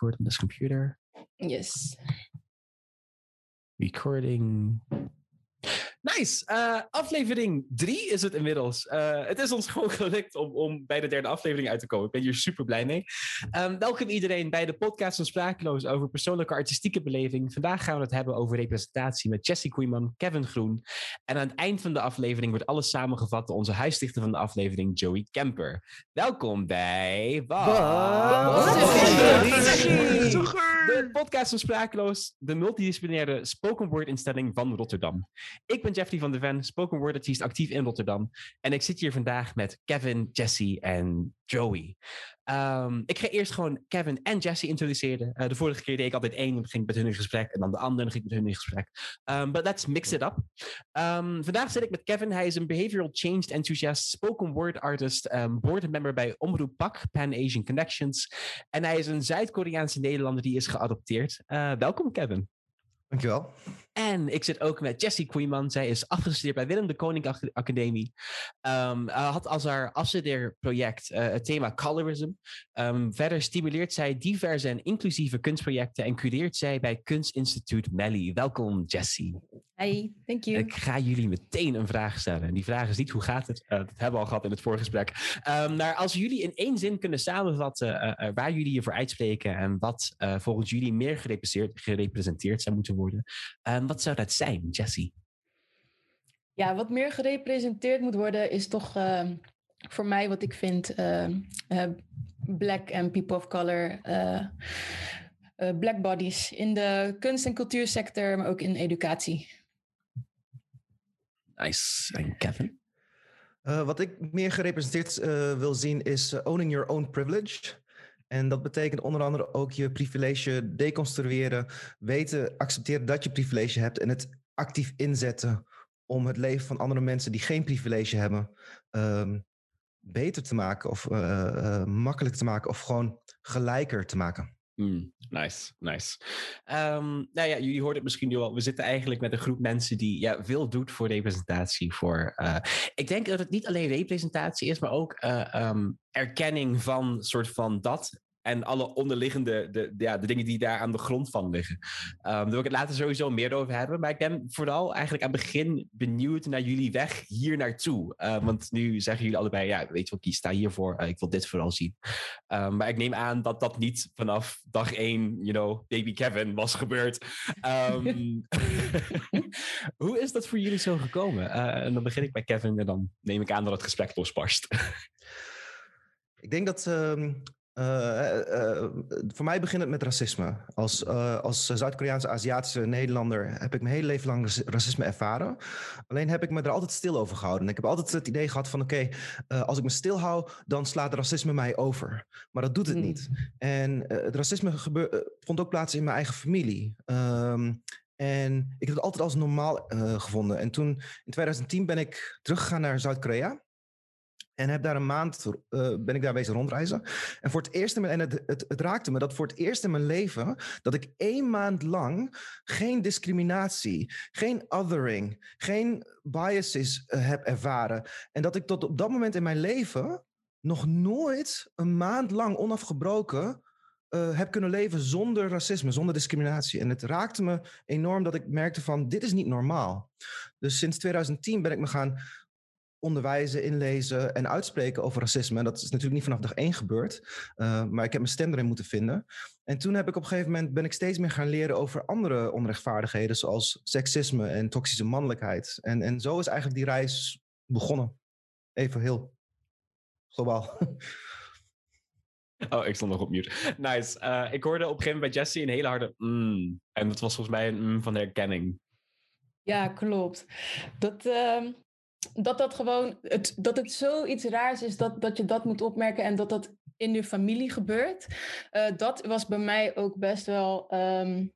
record on this computer. Yes. Recording. Nice. Uh, aflevering drie is het inmiddels. Uh, het is ons gewoon gelukt om, om bij de derde aflevering uit te komen. Ik ben hier super blij mee. Um, welkom iedereen bij de podcast van Sprakeloos over persoonlijke artistieke beleving. Vandaag gaan we het hebben over representatie met Jessie Koeman, Kevin Groen. En aan het eind van de aflevering wordt alles samengevat door onze huisdichter van de aflevering, Joey Kemper. Welkom bij... De podcast van Sprakeloos, de multidisciplinaire spoken word instelling van Rotterdam. Ik ben Jeffrey van de Ven, spoken word actief in Rotterdam. En ik zit hier vandaag met Kevin, Jesse en Joey. Um, ik ga eerst gewoon Kevin en Jesse introduceren. Uh, de vorige keer deed ik altijd één, ging met hun in gesprek. En dan de andere ging ik met hun in gesprek. Um, but let's mix it up. Um, vandaag zit ik met Kevin. Hij is een behavioral change enthusiast, spoken word artist, board member bij Omroep PAK, Pan Asian Connections. En hij is een Zuid-Koreaanse Nederlander die is geadopteerd. Uh, welkom, Kevin. Dankjewel. En ik zit ook met Jessie Koeiman. Zij is afgestudeerd bij Willem de Koning Academie. Um, had als haar afstudeerproject uh, het thema colorism. Um, verder stimuleert zij diverse en inclusieve kunstprojecten en cureert zij bij Kunstinstituut Melly. Welkom, Jessie. Hi, thank you. Ik ga jullie meteen een vraag stellen. En die vraag is niet hoe gaat het? Uh, dat hebben we al gehad in het voorgesprek. Um, maar als jullie in één zin kunnen samenvatten uh, waar jullie je voor uitspreken en wat volgens jullie meer gerepresenteerd, gerepresenteerd zou moeten worden. Wat zou dat zijn, Jessie? Ja, wat meer gerepresenteerd moet worden is toch uh, voor mij wat ik vind uh, uh, black en people of color, black bodies in de kunst- en cultuursector, maar ook in educatie. Nice. En Kevin? wat ik meer gerepresenteerd wil zien is owning your own privilege. En dat betekent onder andere ook je privilege deconstrueren, weten, accepteren dat je privilege hebt en het actief inzetten om het leven van andere mensen die geen privilege hebben um, beter te maken of uh, uh, makkelijk te maken of gewoon gelijker te maken. Mm, nice, nice. Um, nou ja, jullie hoorden het misschien nu al. We zitten eigenlijk met een groep mensen die ja, veel doet voor representatie. Voor, uh, ik denk dat het niet alleen representatie is, maar ook uh, um, erkenning van soort van dat en alle onderliggende, de, de, ja, de dingen die daar aan de grond van liggen. Um, daar wil ik het later sowieso meer over hebben. Maar ik ben vooral eigenlijk aan het begin benieuwd naar jullie weg hier naartoe. Uh, want nu zeggen jullie allebei, ja, weet je wel, kies sta hiervoor. Uh, ik wil dit vooral zien. Um, maar ik neem aan dat dat niet vanaf dag één, you know, baby Kevin was gebeurd. Um, hoe is dat voor jullie zo gekomen? Uh, en dan begin ik bij Kevin en dan neem ik aan dat het gesprek losbarst. ik denk dat uh, uh, voor mij begint het met racisme. Als, uh, als Zuid-Koreaanse Aziatische Nederlander heb ik mijn hele leven lang racisme ervaren. Alleen heb ik me er altijd stil over gehouden. En ik heb altijd het idee gehad van oké, okay, als ik me stil hou, dan slaat racisme mij over. Maar dat doet het niet. En het racisme gebeur, vond ook plaats in mijn eigen familie. Um, en ik heb het altijd als normaal gevonden. En toen in 2010 ben ik teruggegaan naar Zuid-Korea. En heb daar een maand, uh, ben ik daar bezig rondreizen. En voor het eerst, in mijn, en het, het, raakte me dat voor het eerst in mijn leven, dat ik één maand lang geen discriminatie, geen othering, geen biases uh, heb ervaren. En dat ik tot op dat moment in mijn leven nog nooit een maand lang onafgebroken uh, heb kunnen leven zonder racisme, zonder discriminatie. En het raakte me enorm dat ik merkte van, dit is niet normaal. Dus sinds 2010 ben ik me gaan onderwijzen, inlezen en uitspreken over racisme. En dat is natuurlijk niet vanaf dag één gebeurd. Uh, maar ik heb mijn stem erin moeten vinden. En toen heb ik op een gegeven moment ben ik steeds meer gaan leren over andere onrechtvaardigheden, zoals seksisme en toxische mannelijkheid. En, en zo is eigenlijk die reis begonnen. Even heel globaal. Oh, ik stond nog op mute. Nice. Uh, ik hoorde op een gegeven moment bij Jesse een hele harde mm. En dat was volgens mij een mm van herkenning. Ja, klopt. Dat, uh, dat dat gewoon, het, dat het zoiets raars is dat, dat je dat moet opmerken en dat dat in je familie gebeurt. Uh, dat was bij mij ook best wel, um,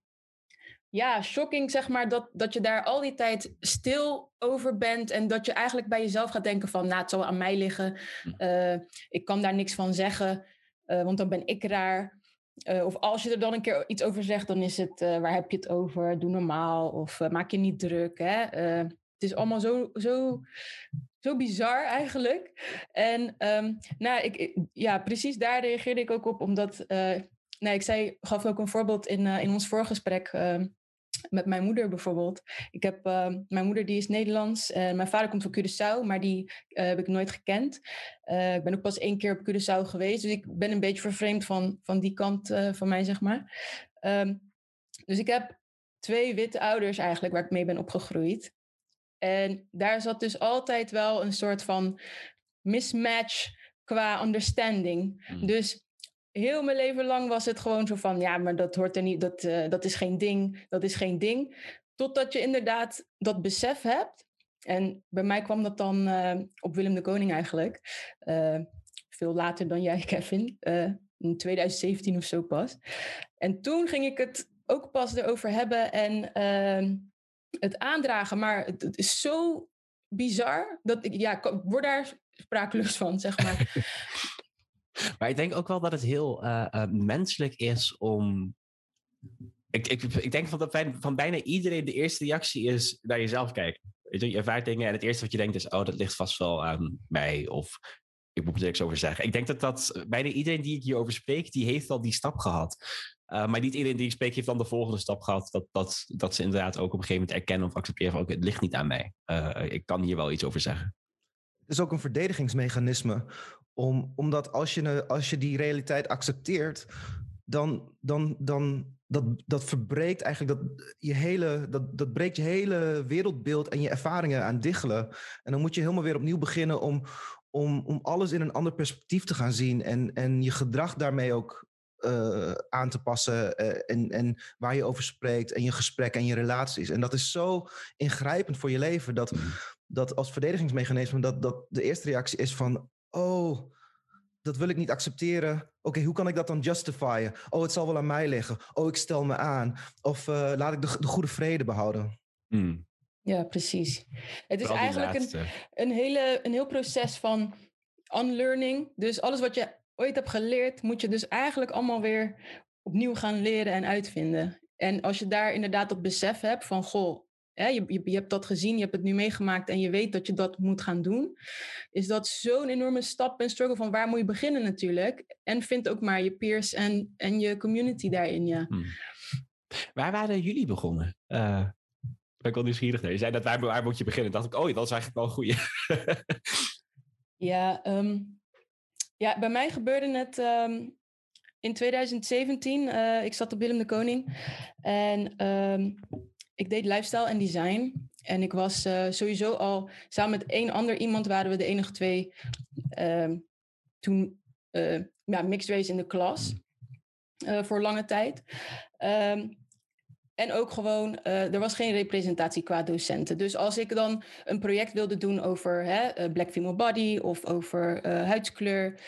ja, shocking zeg maar, dat, dat je daar al die tijd stil over bent en dat je eigenlijk bij jezelf gaat denken van, nou, het zal aan mij liggen, uh, ik kan daar niks van zeggen, uh, want dan ben ik raar. Uh, of als je er dan een keer iets over zegt, dan is het, uh, waar heb je het over? Doe normaal of uh, maak je niet druk. Hè? Het is allemaal zo, zo, zo bizar eigenlijk. En um, nou, ik, ja, precies daar reageerde ik ook op, omdat nee, ik zei, gaf ook een voorbeeld in, in ons voorgesprek ehm, met mijn moeder bijvoorbeeld. Ik heb, uh, mijn moeder die is Nederlands en mijn vader komt van Curaçao, maar die uh, heb ik nooit gekend. Uh, ik ben ook pas één keer op Curaçao geweest, dus ik ben een beetje vervreemd van, van die kant van mij, zeg maar. Dus ik heb twee witte ouders eigenlijk waar ik mee ben opgegroeid. En daar zat dus altijd wel een soort van mismatch qua understanding. Mm. Dus heel mijn leven lang was het gewoon zo van, ja, maar dat hoort er niet, dat, uh, dat is geen ding, dat is geen ding. Totdat je inderdaad dat besef hebt. En bij mij kwam dat dan uh, op Willem de Koning eigenlijk. Uh, veel later dan jij, Kevin. in 2017 of zo pas. En toen ging ik het ook pas erover hebben en ehm, het aandragen. Maar het, is zo bizar dat ik, ja, word daar sprakeloos van, zeg maar. Maar ik denk ook wel dat het heel uh, uh, menselijk is om. Ik, ik, ik denk van, dat van bijna iedereen de eerste reactie is naar jezelf kijken. Je ervaart dingen en het eerste wat je denkt is: oh, dat ligt vast wel aan mij. Of ik moet er niks over zeggen. Ik denk dat dat bijna iedereen die ik hierover spreek, die heeft al die stap gehad. Uh, maar niet iedereen die ik spreek heeft dan de volgende stap gehad. Dat, dat, dat ze inderdaad ook op een gegeven moment erkennen of accepteren van oké, het ligt niet aan mij. ik kan hier wel iets over zeggen. Het is ook een verdedigingsmechanisme om, omdat als je, als je die realiteit accepteert, dan, dan, dan dat, dat verbreekt eigenlijk dat, je hele, dat, dat breekt je hele wereldbeeld en je ervaringen aan diggelen. En dan moet je helemaal weer opnieuw beginnen om, om, om alles in een ander perspectief te gaan zien en, en je gedrag daarmee ook uh, aan te passen uh, en, en waar je over spreekt en je gesprek en je relaties. En dat is zo ingrijpend voor je leven dat, mm. dat als verdedigingsmechanisme dat, dat de eerste reactie is van oh, dat wil ik niet accepteren. Oké, hoe kan ik dat dan justifyen? Oh, het zal wel aan mij liggen. Oh, ik stel me aan. Of uh, laat ik de, de, goede vrede behouden. Hmm. Ja, precies. Het is eigenlijk een, een, hele, een heel proces van unlearning. Dus alles wat je ooit hebt geleerd, moet je dus eigenlijk allemaal weer opnieuw gaan leren en uitvinden. En als je daar inderdaad dat besef hebt van, goh, je, je, je, hebt dat gezien, je hebt het nu meegemaakt en je weet dat je dat moet gaan doen, is dat zo'n enorme stap en struggle van waar moet je beginnen natuurlijk. En vind ook maar je peers en, en je community daarin, ja. Hmm. Waar waren jullie begonnen? Uh, ben ik wel nieuwsgierig naar. Je zei dat waar, waar moet je beginnen? dacht ik, oh, dat is eigenlijk wel een goeie. ja, um, ja, bij mij gebeurde het um, in 2017. Uh, eh, ik zat op Willem de Koning. En um, ik deed lifestyle en design. En ik was uh, sowieso al samen met één ander iemand waren we de enige twee uh, toen uh, ja, mixed race in de klas voor lange tijd. En ook gewoon, uh, er was geen representatie qua docenten. Dus als ik dan een project wilde doen over hè, black female body of over uh, huidskleur,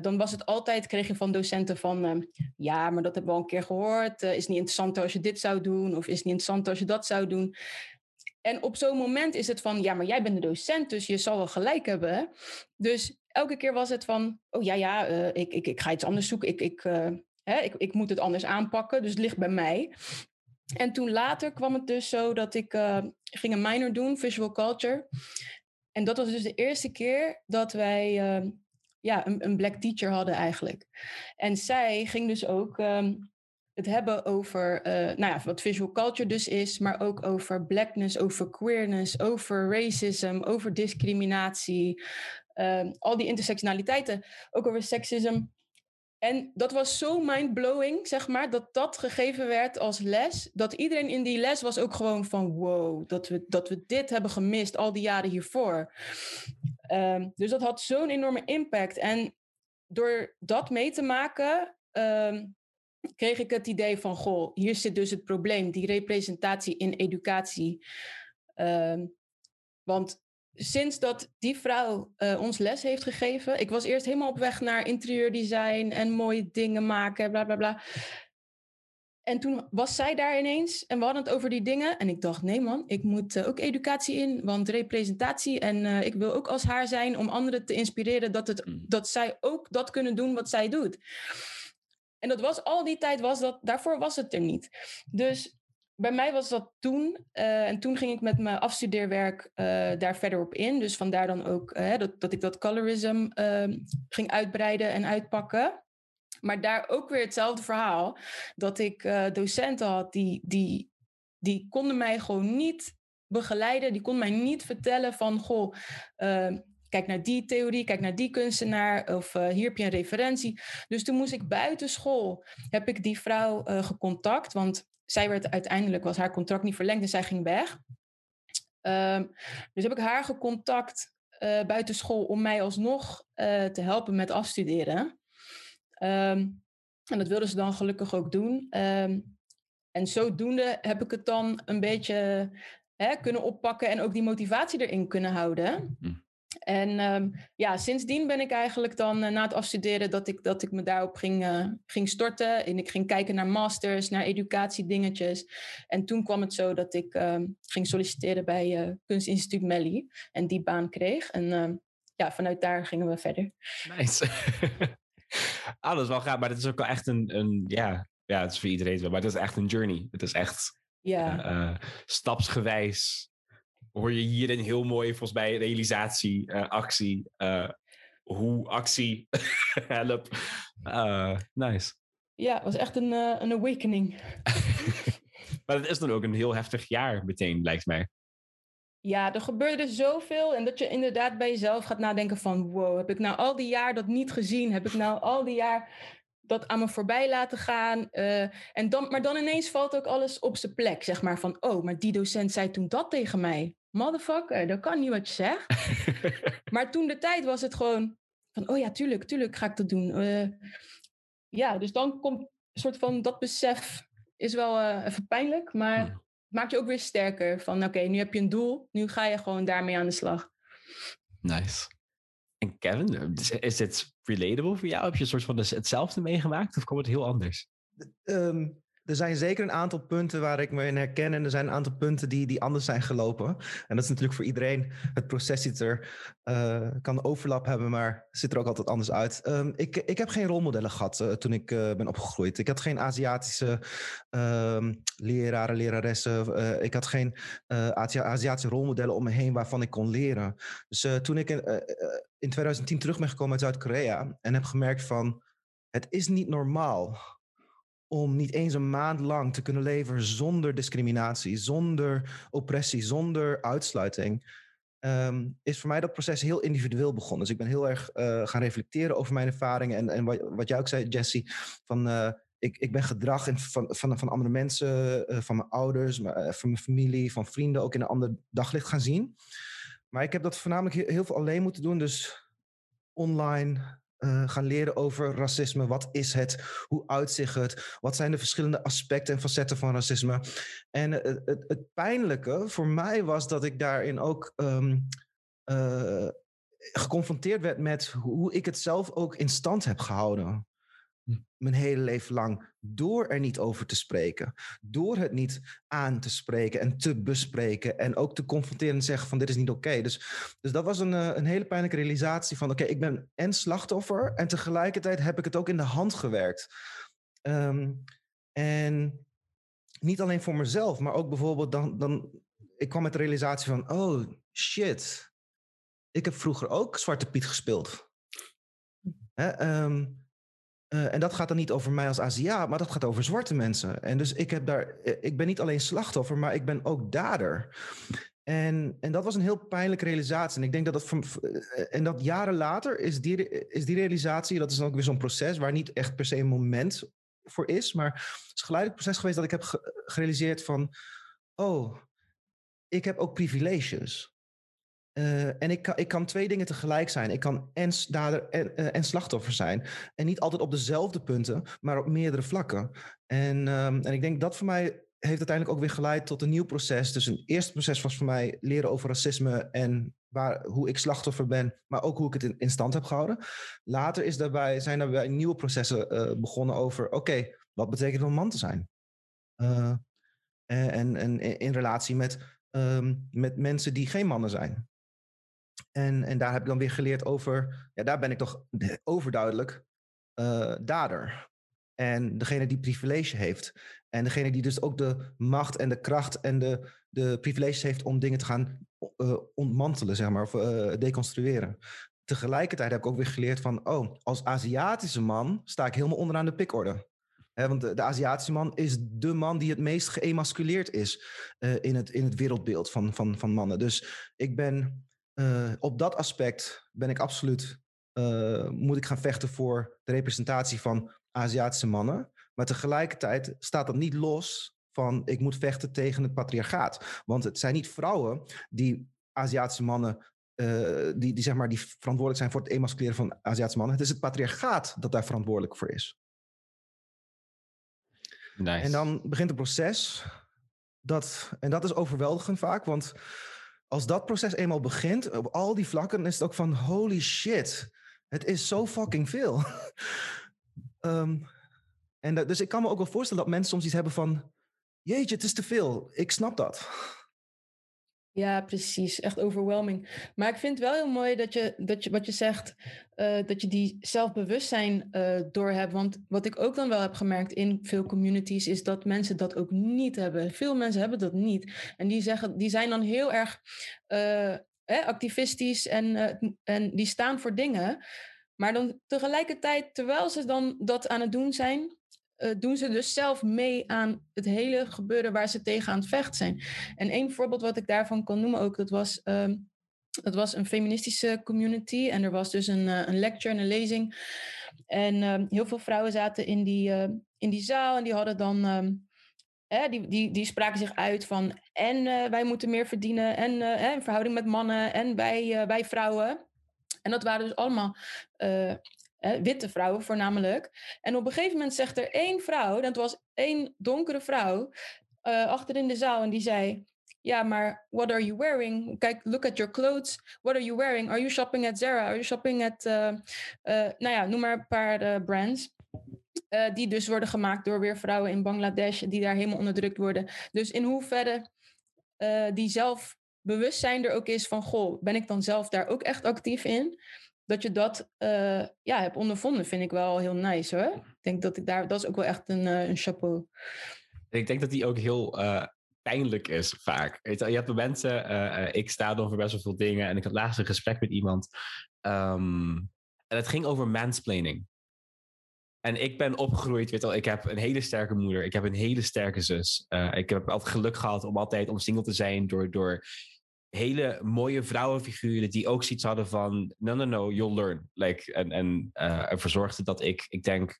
dan was het altijd, kreeg je van docenten van, ja, maar dat hebben we al een keer gehoord. is niet interessant als je dit zou doen of is niet interessant als je dat zou doen. En op zo'n moment is het van, ja, maar jij bent de docent, dus je zal wel gelijk hebben. Dus elke keer was het van, oh ja, ja, ik, ik, ik ga iets anders zoeken. Ik, ik, hè, ik, ik moet het anders aanpakken, dus het ligt bij mij. En toen later kwam het dus zo dat ik uh, ging een minor doen, visual culture. En dat was dus de eerste keer dat wij uh, ja, een, een, black teacher hadden eigenlijk. En zij ging dus ook um, het hebben over uh, nou ja, wat visual culture dus is, maar ook over blackness, over queerness, over racism, over discriminatie, ehm, al die intersectionaliteiten, ook over seksisme. En dat was zo mind-blowing, zeg maar, dat dat gegeven werd als les. Dat iedereen in die les was ook gewoon van wow, dat we, dat we dit hebben gemist al die jaren hiervoor. Um, dus dat had zo'n enorme impact. En door dat mee te maken, um, kreeg ik het idee van goh, hier zit dus het probleem, die representatie in educatie. Um, want sinds dat die vrouw uh, ons les heeft gegeven. Ik was eerst helemaal op weg naar interieurdesign en mooie dingen maken, bla bla bla. En toen was zij daar ineens en we hadden het over die dingen. En ik dacht, nee man, ik moet uh, ook educatie in, want representatie. En uh, ik wil ook als haar zijn om anderen te inspireren dat, het, mm. dat zij ook dat kunnen doen wat zij doet. En dat was al die tijd, was dat, daarvoor was het er niet. Dus bij mij was dat toen. Uh, en toen ging ik met mijn afstudeerwerk uh, daar verder op in. Dus vandaar dan ook uh, dat, dat ik dat colorism ehm, ging uitbreiden en uitpakken. Maar daar ook weer hetzelfde verhaal. Dat ik docenten had die, die, die konden mij gewoon niet begeleiden. Die konden mij niet vertellen van, goh, uh, kijk naar die theorie, kijk naar die kunstenaar. Of hier heb je een referentie. Dus toen moest ik buiten school, heb ik die vrouw gecontact. Want zij werd uiteindelijk, was haar contract niet verlengd en zij ging weg. Um, dus heb ik haar gecontact uh, buiten school om mij alsnog uh, te helpen met afstuderen. Um, en dat wilde ze dan gelukkig ook doen. Um, en zodoende heb ik het dan een beetje hè, kunnen oppakken en ook die motivatie erin kunnen houden. Mm. En um, ja, sindsdien ben ik eigenlijk dan uh, na het afstuderen dat ik, dat ik me daarop ging, uh, ging storten. En ik ging kijken naar masters, naar educatiedingetjes. En toen kwam het zo dat ik um, ging solliciteren bij uh, Kunstinstituut Melly. En die baan kreeg. En um, ja, vanuit daar gingen we verder. Nice. ah, dat is wel gaaf. Maar dat is ook wel echt een, een ja, ja, het is voor iedereen wel. Maar het is echt een journey. Het is echt ja. stapsgewijs hoor je hier een heel mooi, volgens mij, realisatie, uh, actie. Uh, hoe actie help. Uh, nice. Ja, het was echt een, een awakening. maar het is dan ook een heel heftig jaar meteen, lijkt mij. Ja, er gebeurde zoveel. En dat je inderdaad bij jezelf gaat nadenken van... wow, heb ik nou al die jaar dat niet gezien? Heb ik nou al die jaar dat aan me voorbij laten gaan. Uh, en dan, maar dan ineens valt ook alles op zijn plek. Zeg maar van, oh, maar die docent zei toen dat tegen mij. Motherfucker, dat kan niet wat je zegt. maar toen de tijd was het gewoon van, oh ja, tuurlijk, tuurlijk ga ik dat doen. Uh, ja, dus dan komt een soort van dat besef is wel uh, even pijnlijk, maar het maakt je ook weer sterker. Van oké, okay, nu heb je een doel, nu ga je gewoon daarmee aan de slag. Nice. En Kevin, is dit relatable voor jou? Heb je een soort van hetzelfde meegemaakt of komt het heel anders? Um, er zijn zeker een aantal punten waar ik me in herken. En er zijn een aantal punten die, die anders zijn gelopen. En dat is natuurlijk voor iedereen. Het proces ziet er, uh, kan overlap hebben, maar ziet er ook altijd anders uit. Um, ik, ik heb geen rolmodellen gehad uh, toen ik uh, ben opgegroeid. Ik had geen Aziatische um, leraren, leraressen. ik had geen Aziatische rolmodellen om me heen waarvan ik kon leren. Dus toen ik in 2010 terug ben gekomen uit Zuid-Korea en heb gemerkt van... Het is niet normaal om niet eens een maand lang te kunnen leven zonder discriminatie, zonder oppressie, zonder uitsluiting. Um, is voor mij dat proces heel individueel begonnen. Dus ik ben heel erg uh, gaan reflecteren over mijn ervaringen. En, en wat, wat jij ook zei, Jesse, van uh, ik, ik ben gedrag van, van, van andere mensen, uh, van mijn ouders, maar, van mijn familie, van vrienden ook in een ander daglicht gaan zien. Maar ik heb dat voornamelijk heel veel alleen moeten doen. Dus online, uh, gaan leren over racisme. Wat is het? Hoe uitzicht het? Wat zijn de verschillende aspecten en facetten van racisme? En het, het, het pijnlijke voor mij was dat ik daarin ook um, uh, geconfronteerd werd met hoe ik het zelf ook in stand heb gehouden. Hm. mijn hele leven lang door er niet over te spreken. Door het niet aan te spreken en te bespreken en ook te confronteren en zeggen van dit is niet oké. Dus, dus dat was een, eh, een hele pijnlijke realisatie van oké, ik ben en slachtoffer en tegelijkertijd heb ik het ook in de hand gewerkt. Um, en niet alleen voor mezelf, maar ook bijvoorbeeld dan, dan ik kwam met de realisatie van oh shit, ik heb vroeger ook Zwarte Piet gespeeld. Hè, um, uh, en dat gaat dan niet over mij als Aziat, maar dat gaat over zwarte mensen. En dus ik, heb daar, eh, ik ben niet alleen slachtoffer, maar ik ben ook dader. En, en dat was een heel pijnlijke realisatie. En ik denk dat dat. Eh, en dat jaren later is die, is die realisatie, dat is dan ook weer zo'n proces waar niet echt per se een moment voor is. Maar het is geleidelijk proces geweest dat ik heb gerealiseerd van. Oh, ik heb ook privileges. Uh, en ik kan, ik kan twee dingen tegelijk zijn. Ik kan en dader en, uh, en slachtoffer zijn. En niet altijd op dezelfde punten, maar op meerdere vlakken. En, um, en ik denk dat voor mij heeft uiteindelijk ook weer geleid tot een nieuw proces. Dus een eerste proces was voor mij leren over racisme en waar, hoe ik slachtoffer ben, maar ook hoe ik het in, stand heb gehouden. Later is daarbij, zijn daarbij nieuwe processen uh, begonnen over, oké, wat betekent het om man te zijn? en, en in relatie met, um, met mensen die geen mannen zijn. En, en daar heb ik dan weer geleerd over, ja, daar ben ik toch overduidelijk uh, dader. En degene die privilege heeft. En degene die dus ook de macht en de kracht en de, de privileges heeft om dingen te gaan uh, ontmantelen, zeg maar, of uh, deconstrueren. tegelijkertijd heb ik ook weer geleerd van, oh, als Aziatische man sta ik helemaal onderaan de pikorde. Want de, Aziatische man is de man die het meest geëmasculeerd is eh, in, het, in het wereldbeeld van, van, van mannen. Dus ik ben eh, op dat aspect ben ik absoluut, eh, moet ik gaan vechten voor de representatie van Aziatische mannen. Maar tegelijkertijd staat dat niet los van ik moet vechten tegen het patriarchaat. Want het zijn niet vrouwen die Aziatische mannen uh, die, die, zeg maar, die verantwoordelijk zijn voor het emasculeren van Aziatische mannen. Het is het patriarchaat dat daar verantwoordelijk voor is. Nice. En dan begint het proces. Dat, en dat is overweldigend vaak, want als dat proces eenmaal begint, op al die vlakken, is het ook van holy shit, het is zo fucking veel. um, en dat, dus ik kan me ook wel voorstellen dat mensen soms iets hebben van, jeetje, het is te veel. Ik snap dat. Ja, precies. Echt overwhelming. Maar ik vind het wel heel mooi dat je, dat je wat je zegt, uh, dat je die zelfbewustzijn uh, doorhebt. Want wat ik ook dan wel heb gemerkt in veel communities, is dat mensen dat ook niet hebben. Veel mensen hebben dat niet. En die, zeggen, die zijn dan heel erg hè, activistisch en, en die staan voor dingen. Maar dan tegelijkertijd, terwijl ze dan dat aan het doen zijn, uh, doen ze dus zelf mee aan het hele gebeuren waar ze tegen aan het vechten zijn. En één voorbeeld wat ik daarvan kan noemen ook, dat was, uh, dat was een feministische community. En er was dus een, uh, een lecture en een lezing. En ehm, heel veel vrouwen zaten in die, eh, in die zaal en die hadden dan... Eh, die, die, die spraken zich uit van en wij moeten meer verdienen en in verhouding met mannen en wij, wij vrouwen. En dat waren dus allemaal witte vrouwen voornamelijk. En op een gegeven moment zegt er één vrouw, dat was één donkere vrouw, uh, achter in de zaal en die zei... Ja, maar what are you wearing? Kijk, look at your clothes. What are you wearing? Are you shopping at Zara? Are you shopping at... Uh, uh, nou ja, noem maar een paar brands. die dus worden gemaakt door weer vrouwen in Bangladesh... die daar helemaal onderdrukt worden. Dus in hoeverre die zelfbewustzijn er ook is van... Goh, ben ik dan zelf daar ook echt actief in? Dat je dat uh, ja, hebt ondervonden, vind ik wel heel nice hoor. Ik denk dat ik daar, dat is ook wel echt een, uh, een chapeau. Ik denk dat die ook heel uh, pijnlijk is vaak. Je, hebt mensen, ik sta dan voor best wel veel dingen en ik had laatst een gesprek met iemand um, en het ging over mansplaining. En ik ben opgegroeid, weet al, ik heb een hele sterke moeder, ik heb een hele sterke zus. ik heb altijd geluk gehad om altijd omsingeld te zijn door, door hele mooie vrouwenfiguren die ook zoiets hadden van no, no, no, you'll learn. Like, en en uh, ervoor zorgde dat ik, ik denk,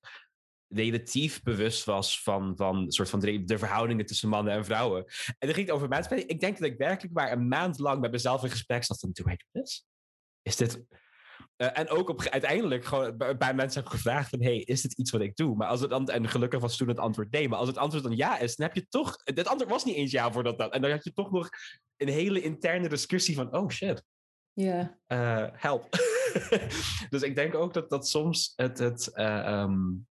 relatief bewust was van, van, soort van de, verhoudingen tussen mannen en vrouwen. En dan ging het over maatspelen. Ik denk dat ik werkelijk maar een maand lang met mezelf in gesprek zat van, do I do this? Is dit... Uh, en ook op, uiteindelijk gewoon bij mensen heb gevraagd van, hey, is dit iets wat ik doe? Maar als het en gelukkig was toen het antwoord nee. Maar als het antwoord dan ja is, dan heb je toch... Het antwoord was niet eens ja voordat dat. En dan had je toch nog een hele interne discussie van, oh shit. Ja. Yeah. Uh, help. dus ik denk ook dat, dat soms het, het, uh, um,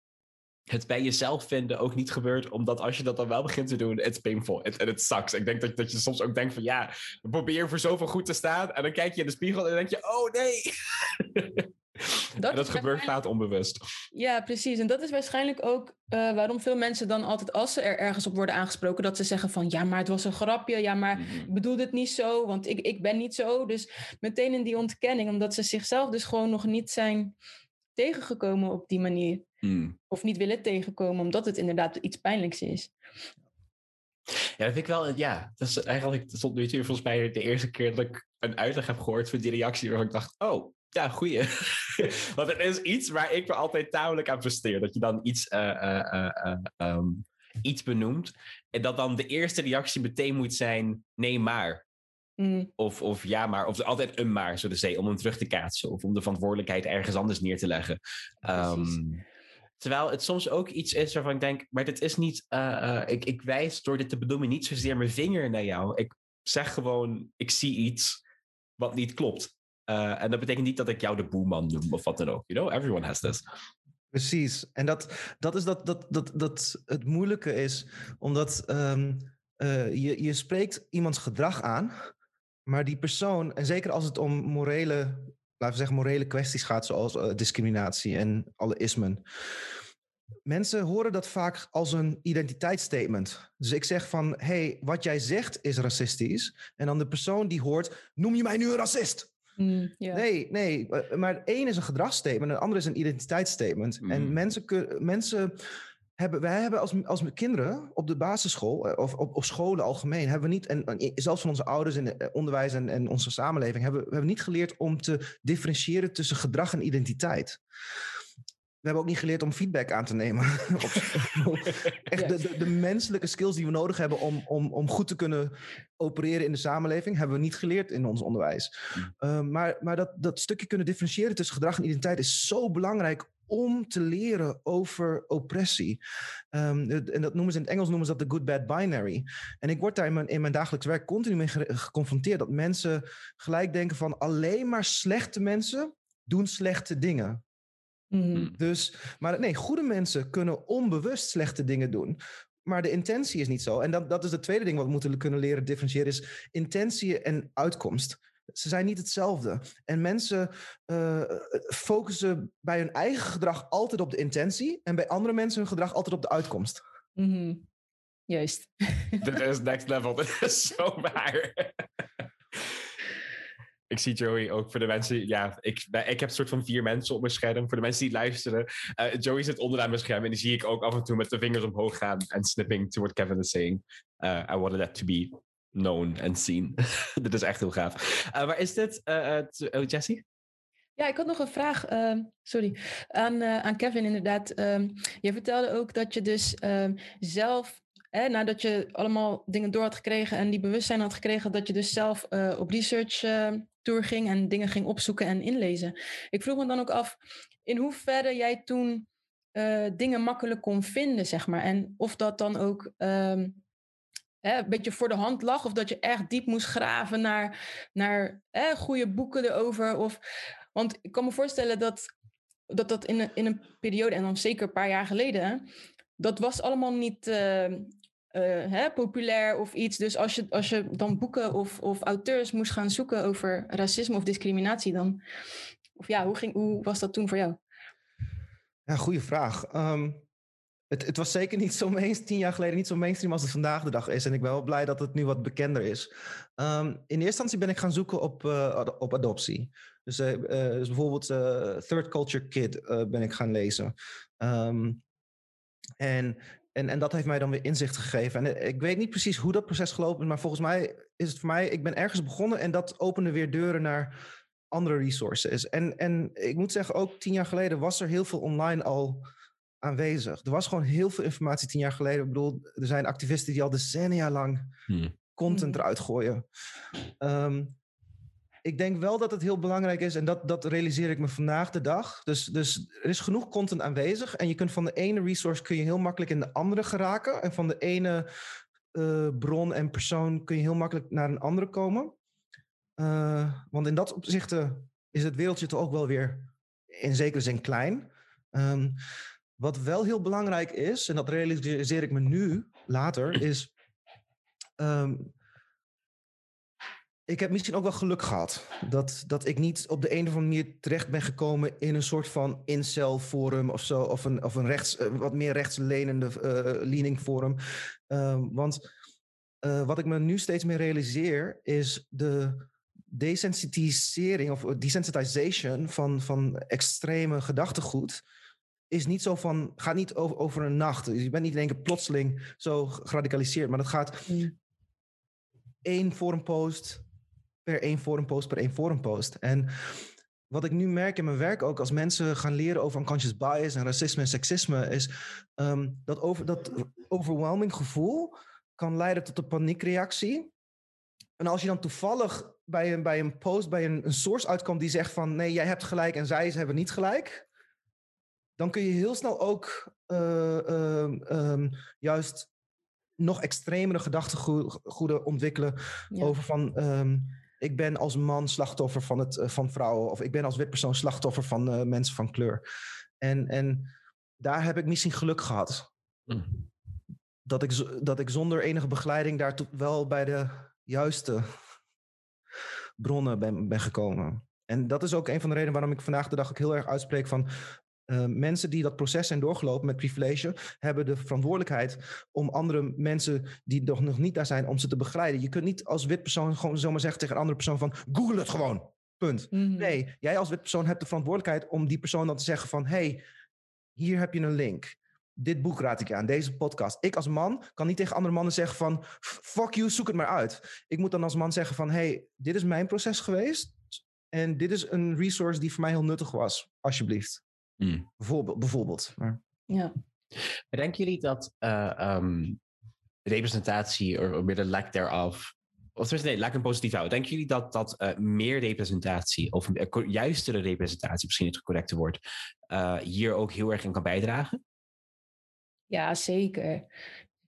het bij jezelf vinden ook niet gebeurt, omdat als je dat dan wel begint te doen, it's painful en het sucks. Ik denk dat, dat je soms ook denkt van ja, probeer voor zoveel goed te staan en dan kijk je in de spiegel en dan denk je, oh nee. Dat, en dat gebeurt vaak onbewust. Ja, precies. En dat is waarschijnlijk ook uh, waarom veel mensen dan altijd, als ze er ergens op worden aangesproken, dat ze zeggen van ja, maar het was een grapje. Ja, maar mm -hmm. ik bedoel het niet zo, want ik, ik ben niet zo. Dus meteen in die ontkenning, omdat ze zichzelf dus gewoon nog niet zijn tegengekomen op die manier. Mm. Of niet willen tegenkomen, omdat het inderdaad iets pijnlijks is. Ja, dat vind ik wel. Ja, dat is eigenlijk. Dat stond nu volgens mij de eerste keer dat ik een uitleg heb gehoord van die reactie. Waarvan ik dacht: oh, ja, goeie. Want het is iets waar ik me altijd tamelijk aan frustreer. Dat je dan iets, uh, uh, um, iets benoemt. En dat dan de eerste reactie meteen moet zijn: nee, maar. Mm. Of, of ja, maar. Of altijd een maar, zo te zeggen, om hem terug te kaatsen. Of om de verantwoordelijkheid ergens anders neer te leggen. Um, terwijl het soms ook iets is waarvan ik denk: maar dit is niet. Uh, ik, ik wijs door dit te benoemen niet zozeer mijn vinger naar jou. Ik zeg gewoon: ik zie iets wat niet klopt. Uh, en dat betekent niet dat ik jou de boeman noem of wat dan ook. You know, everyone has this. Precies. En dat, dat is dat, dat, dat, dat het moeilijke is, omdat um, uh, je, je spreekt iemands gedrag aan, maar die persoon, en zeker als het om morele, laten we zeggen, morele kwesties gaat, zoals uh, discriminatie en alle ismen. Mensen horen dat vaak als een identiteitsstatement. Dus ik zeg van, hey, wat jij zegt is racistisch. En dan de persoon die hoort, noem je mij nu een racist? Mm, ja. Nee, nee. eh, Maar één is een gedragsstatement en de andere is een identiteitsstatement. En Mhm. mensen, mensen hebben, wij hebben als, als kinderen op de basisschool eh, of op, op scholen algemeen, hebben we niet, en, en zelfs van onze ouders in het onderwijs en, en onze samenleving, hebben we hebben niet geleerd om te differentiëren tussen gedrag en identiteit. We hebben ook niet geleerd om feedback aan te nemen. Echt de, de, de menselijke skills die we nodig hebben om, om, om goed te kunnen opereren in de samenleving, hebben we niet geleerd in ons onderwijs. Mm. Uh, maar maar dat, dat stukje kunnen differentiëren tussen gedrag en identiteit is zo belangrijk om te leren over oppressie. Um, en dat noemen ze in het Engels noemen ze dat de good bad binary. En ik word daar in mijn, in mijn dagelijks werk continu mee ge- geconfronteerd dat mensen gelijk denken van alleen maar slechte mensen doen slechte dingen. Mhm. Dus, maar nee, goede mensen kunnen onbewust slechte dingen doen. Maar de intentie is niet zo. En dat, dat is het tweede ding wat we moeten kunnen leren differentiëren, is intentie en uitkomst. Ze zijn niet hetzelfde. En mensen uh, focussen bij hun eigen gedrag altijd op de intentie en bij andere mensen hun gedrag altijd op de uitkomst. Mhm. Juist. Dit is next level. Dit is zo waar. Ik zie Joey ook voor de mensen. Ja, ik, ik heb een soort van vier mensen op mijn scherm. Voor de mensen die luisteren. Uh, Joey zit onderaan mijn scherm en die zie ik ook af en toe met de vingers omhoog gaan en snipping to what Kevin is saying. Uh, I wanted that to be known and seen. dit is echt heel gaaf. Uh, maar is dit, oh, Jessie? Ja, ik had nog een vraag, uh, sorry, aan, aan Kevin inderdaad. Um, je vertelde ook dat je dus um, zelf, hè, nadat je allemaal dingen door had gekregen en die bewustzijn had gekregen, dat je dus zelf op research tour ging en dingen ging opzoeken en inlezen. Ik vroeg me dan ook af, in hoeverre jij toen dingen makkelijk kon vinden, zeg maar. En of dat dan ook hè, een beetje voor de hand lag, of dat je echt diep moest graven naar, naar hè, goede boeken erover. Of, want ik kan me voorstellen dat dat, dat in, een, in een periode, en dan zeker een paar jaar geleden, dat was allemaal niet uh, uh, hè, populair of iets. Dus als je, als je dan boeken of, of auteurs moest gaan zoeken over racisme of discriminatie, dan. Of ja, hoe, ging, hoe was dat toen voor jou? Ja, goede vraag. Um, het, het, was zeker niet zo mainstream, tien jaar geleden niet zo mainstream als het vandaag de dag is. En ik ben wel blij dat het nu wat bekender is. Um, in eerste instantie ben ik gaan zoeken op, uh, op adoptie. Dus, uh, uh, dus bijvoorbeeld Third Culture Kid ben ik gaan lezen. Um, en, en, en dat heeft mij dan weer inzicht gegeven. En ik weet niet precies hoe dat proces gelopen is, maar volgens mij is het voor mij, ik ben ergens begonnen en dat opende weer deuren naar andere resources. En, en ik moet zeggen, ook tien jaar geleden was er heel veel online al aanwezig. Er was gewoon heel veel informatie tien jaar geleden. Ik bedoel, er zijn activisten die al decennia lang hmm. content eruit gooien. Um, ik denk wel dat het heel belangrijk is, en dat, dat realiseer ik me vandaag de dag. Dus, dus er is genoeg content aanwezig. En je kunt van de ene resource kun je heel makkelijk in de andere geraken. En van de ene uh, bron en persoon kun je heel makkelijk naar een andere komen. Uh, want in dat opzicht is het wereldje toch ook wel weer in zekere zin klein. Um, wat wel heel belangrijk is, en dat realiseer ik me nu later, is. Um, ik heb misschien ook wel geluk gehad. Dat, dat ik niet op de een of andere manier terecht ben gekomen in een soort van incel-forum of zo. Of een, of een rechts, uh, wat meer rechtslenende uh, leaning forum. Uh, want uh, wat ik me nu steeds meer realiseer is de desensitisering of desensitization van, van extreme gedachtegoed is niet zo van, gaat niet over, over een nacht. Je bent niet in één keer plotseling zo geradicaliseerd, maar dat gaat Mm. één forumpost per één forumpost per één forumpost. En wat ik nu merk in mijn werk ook, als mensen gaan leren over unconscious bias en racisme en seksisme, is um, dat, over, dat overwhelming gevoel kan leiden tot een paniekreactie. En als je dan toevallig bij een, bij een post, bij een, een source uitkomt die zegt van nee, jij hebt gelijk en zij hebben niet gelijk, dan kun je heel snel ook uh, uh, um, juist nog extremere gedachtegoeden ontwikkelen ja. over van um, ik ben als man slachtoffer van, het, uh, van vrouwen of ik ben als wit persoon slachtoffer van uh, mensen van kleur. En, en daar heb ik misschien geluk gehad. Mm. Dat, ik, dat ik zonder enige begeleiding daar wel bij de juiste bronnen ben, ben gekomen. En dat is ook een van de redenen waarom ik vandaag de dag ook heel erg uitspreek van uh, mensen die dat proces zijn doorgelopen met privilege, hebben de verantwoordelijkheid om andere mensen die nog, nog niet daar zijn, om ze te begeleiden. Je kunt niet als wit persoon gewoon zomaar zeggen tegen een andere persoon van Google het gewoon. Punt. Mhm. Nee, jij als wit persoon hebt de verantwoordelijkheid om die persoon dan te zeggen van... hey, hier heb je een link. Dit boek raad ik je aan, deze podcast. Ik als man kan niet tegen andere mannen zeggen van... fuck you, zoek het maar uit. Ik moet dan als man zeggen van... hey, dit is mijn proces geweest... en dit is een resource die voor mij heel nuttig was. Alsjeblieft. Hmm. Bijvoorbeeld. bijvoorbeeld. Maar, Ja. Denken jullie dat eh, ehm, representatie, of meer de lack thereof, of tenminste, nee, laat ik een positief houden. Denken jullie dat, dat eh, meer representatie, of een eh, juistere representatie, misschien het correcte woord, eh, hier ook heel erg in kan bijdragen? Ja, zeker.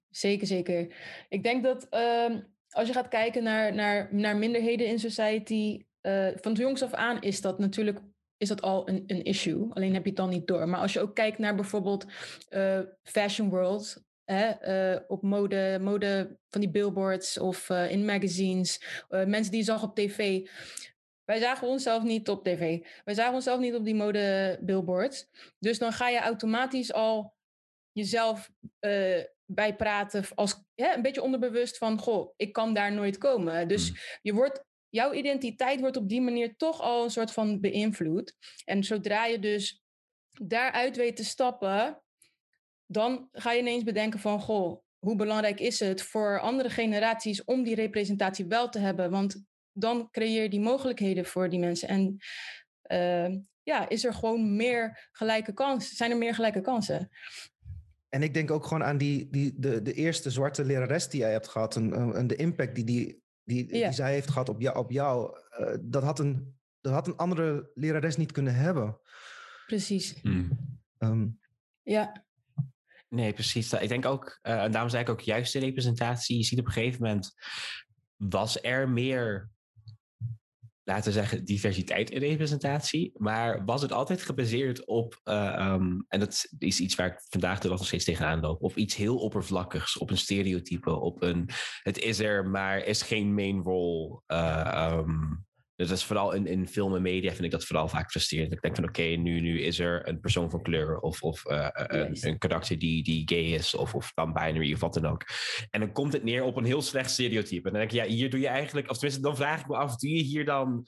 Zeker, zeker. Ik denk dat ehm, als je gaat kijken naar, naar, naar minderheden in society, eh, van jongs af aan is dat natuurlijk is dat al een, een issue. Alleen heb je het dan niet door. Maar als je ook kijkt naar bijvoorbeeld eh, fashion world, hè, eh, op mode, mode van die billboards of eh, in magazines, eh, mensen die je zag op tv. Wij zagen onszelf niet op tv. Wij zagen onszelf niet op die mode billboards. Dus dan ga je automatisch al jezelf bijpraten als ja, een beetje onderbewust van goh, ik kan daar nooit komen. Dus Mm. je wordt, jouw identiteit wordt op die manier toch al een soort van beïnvloed. En zodra je dus daaruit weet te stappen, dan ga je ineens bedenken van goh, hoe belangrijk is het voor andere generaties om die representatie wel te hebben? Want dan creëer je die mogelijkheden voor die mensen. En eh, ja, is er gewoon meer gelijke kansen? Zijn er meer gelijke kansen? En ik denk ook gewoon aan die, die, de, de eerste zwarte lerares die jij hebt gehad. En, en de impact die, die, die, Ja. die zij heeft gehad op jou. Op jou eh, dat, had een, dat had een andere lerares niet kunnen hebben. Precies. Ehm, Ja, Nee, precies. Ik denk ook, eh, en daarom zei ik ook juist de representatie. Je ziet op een gegeven moment, was er meer, laten we zeggen, diversiteit in representatie. Maar was het altijd gebaseerd op, eh, ehm, en dat is iets waar ik vandaag de dag nog steeds tegenaan loop, op iets heel oppervlakkigs, op een stereotype, op een, het is er, maar is geen main role. eh, ehm, dus dat is vooral in, in film en media vind ik dat vooral vaak frustrerend. Ik denk van oké, nu, nu is er een persoon van kleur of, of eh, een, Juist. een karakter die, die gay is of, of dan binary of wat dan ook. En dan komt het neer op een heel slecht stereotype. En dan denk ik, ja, hier doe je eigenlijk, of tenminste, dan vraag ik me af, doe je hier dan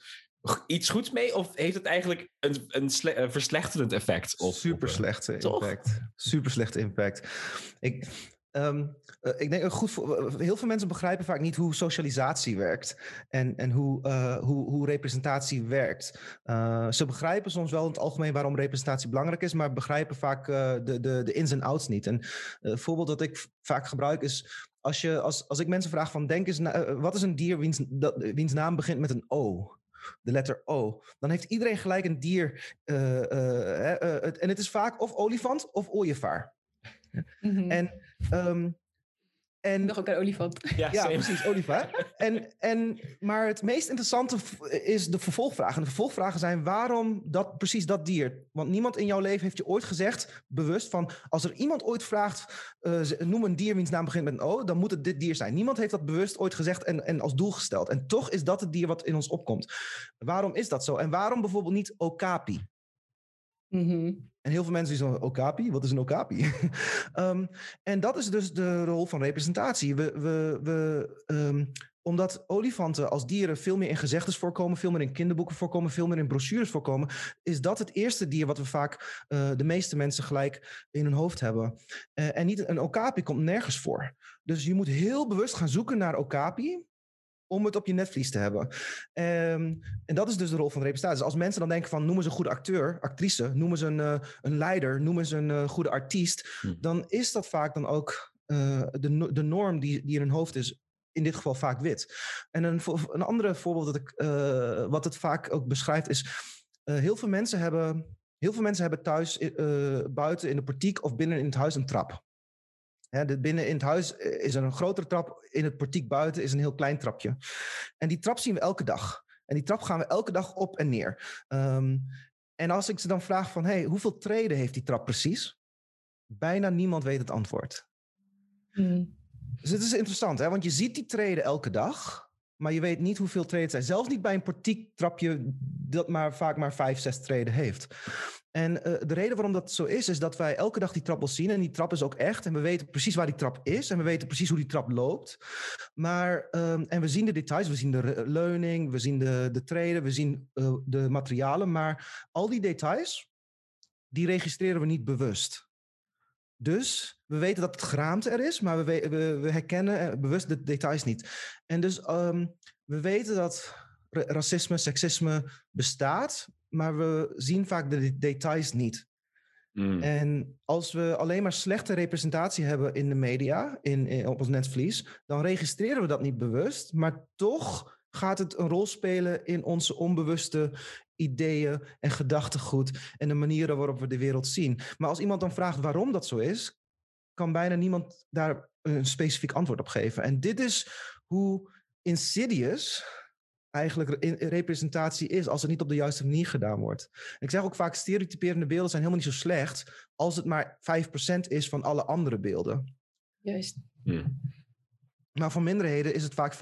iets goeds mee? Of heeft het eigenlijk een, een, sle- een verslechterend effect? Op, super eh, toch? impact. Super slechte impact. Ik, ehm, eh, ik denk goed voor, heel veel mensen begrijpen vaak niet hoe socialisatie werkt en, en hoe, eh, hoe, hoe representatie werkt. Eh, ze begrijpen soms wel in het algemeen waarom representatie belangrijk is, maar begrijpen vaak eh, de, de, de ins en outs niet. En eh, een voorbeeld dat ik vaak gebruik is als, je, als, als ik mensen vraag van denk eens, eh, wat is een dier wiens, wiens naam begint met een O? De letter O. Dan heeft iedereen gelijk een dier. eh, eh, eh, en het is vaak of olifant of ooievaar. Mhm. En, ehm, en ik dacht ook aan olifant. Ja, precies, Oliver. en, en, maar het meest interessante is de vervolgvragen. En de vervolgvragen zijn waarom dat, precies dat dier? Want niemand in jouw leven heeft je ooit gezegd, bewust, van als er iemand ooit vraagt, eh, noem een dier wiens naam begint met een O, dan moet het dit dier zijn. Niemand heeft dat bewust ooit gezegd en, en als doel gesteld. En toch is dat het dier wat in ons opkomt. Waarom is dat zo? En waarom bijvoorbeeld niet okapi? Mhm. En heel veel mensen die zeggen, okapi? Wat is een okapi? Ehm, en dat is dus de rol van representatie. We, we, we, ehm, omdat olifanten als dieren veel meer in gezegdes voorkomen, veel meer in kinderboeken voorkomen, veel meer in brochures voorkomen, is dat het eerste dier wat we vaak eh, de meeste mensen gelijk in hun hoofd hebben. Eh, en niet een okapi komt nergens voor. Dus je moet heel bewust gaan zoeken naar okapi om het op je netvlies te hebben. Ehm, en dat is dus de rol van de representatie. Dus als mensen dan denken van noemen ze een goede acteur, actrice, noemen ze een, eh, een leider, noemen ze een eh, goede artiest, Hm. dan is dat vaak dan ook eh, de, de norm die, die in hun hoofd is. In dit geval vaak wit. En een, een andere voorbeeld dat ik, wat het vaak ook beschrijft is... heel, veel mensen hebben, heel veel mensen hebben thuis buiten in de portiek of binnen in het huis een trap. Binnen in het huis eh, is er een grotere trap. In het portiek buiten is een heel klein trapje. En die trap zien we elke dag. En die trap gaan we elke dag op en neer. Ehm, en als ik ze dan vraag van... Hey, hoeveel treden heeft die trap precies? Bijna niemand weet het antwoord. Mhm. Dus het is interessant, hè? want je ziet die treden elke dag... maar je weet niet hoeveel treden zijn. Zelfs niet bij een portiektrapje dat maar vaak maar vijf, zes treden heeft. En uh, de reden waarom dat zo is, is dat wij elke dag die trap wel zien. En die trap is ook echt. En we weten precies waar die trap is. En we weten precies hoe die trap loopt. Maar, um, en we zien de details. We zien de leuning, we zien de, de treden, we zien uh, de materialen. Maar al die details, die registreren we niet bewust. Dus we weten dat het geraamte er is, maar we, we, herkennen bewust de details niet. En dus um, we weten dat racisme, seksisme bestaat, maar we zien vaak de details niet. Mm. En als we alleen maar slechte representatie hebben in de media, in, in, op ons netvlies, dan registreren we dat niet bewust, maar toch gaat het een rol spelen in onze onbewuste ideeën en gedachtegoed en de manieren waarop we de wereld zien. Maar als iemand dan vraagt waarom dat zo is, kan bijna niemand daar een specifiek antwoord op geven. En dit is hoe insidious eigenlijk representatie is als het niet op de juiste manier gedaan wordt. ik zeg ook vaak, stereotyperende beelden zijn helemaal niet zo slecht als het maar 5% is van alle andere beelden. Juist. Hmm. Maar voor minderheden is het vaak 95%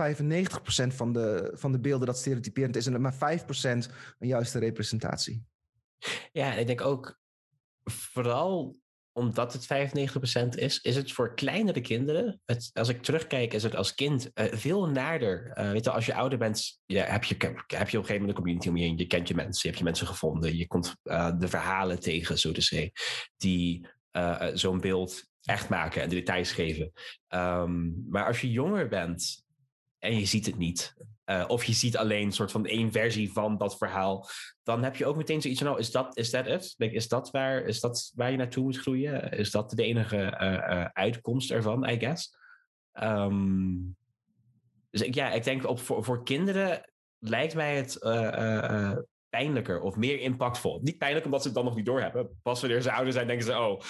van de, van de beelden dat stereotyperend is en maar 5% een juiste representatie. Ja, ik denk ook vooral omdat het 95% is, is het voor kleinere kinderen. Als ik terugkijk, is het als kind uh, veel naarder. Uh, weet je, als je ouder bent, heb, je, heb je op een gegeven moment een community om je heen. Je kent je mensen, je hebt je mensen gevonden. Je komt uh, de verhalen tegen, zo te zeggen, die zo'n beeld echt maken en de details geven. Um, maar als je jonger bent en je ziet het niet, uh, of je ziet alleen een soort van één versie van dat verhaal, dan heb je ook meteen zoiets van, oh, is dat is dat het? Is dat waar, is dat waar je naartoe moet groeien? Is dat de enige uh, uh, uitkomst ervan, I guess? Um, dus ik, ja, ik denk op, voor, voor kinderen lijkt mij het pijnlijker of meer impactvol. Niet pijnlijk omdat ze het dan nog niet doorhebben. Pas wanneer ze ouder zijn, denken ze, oh.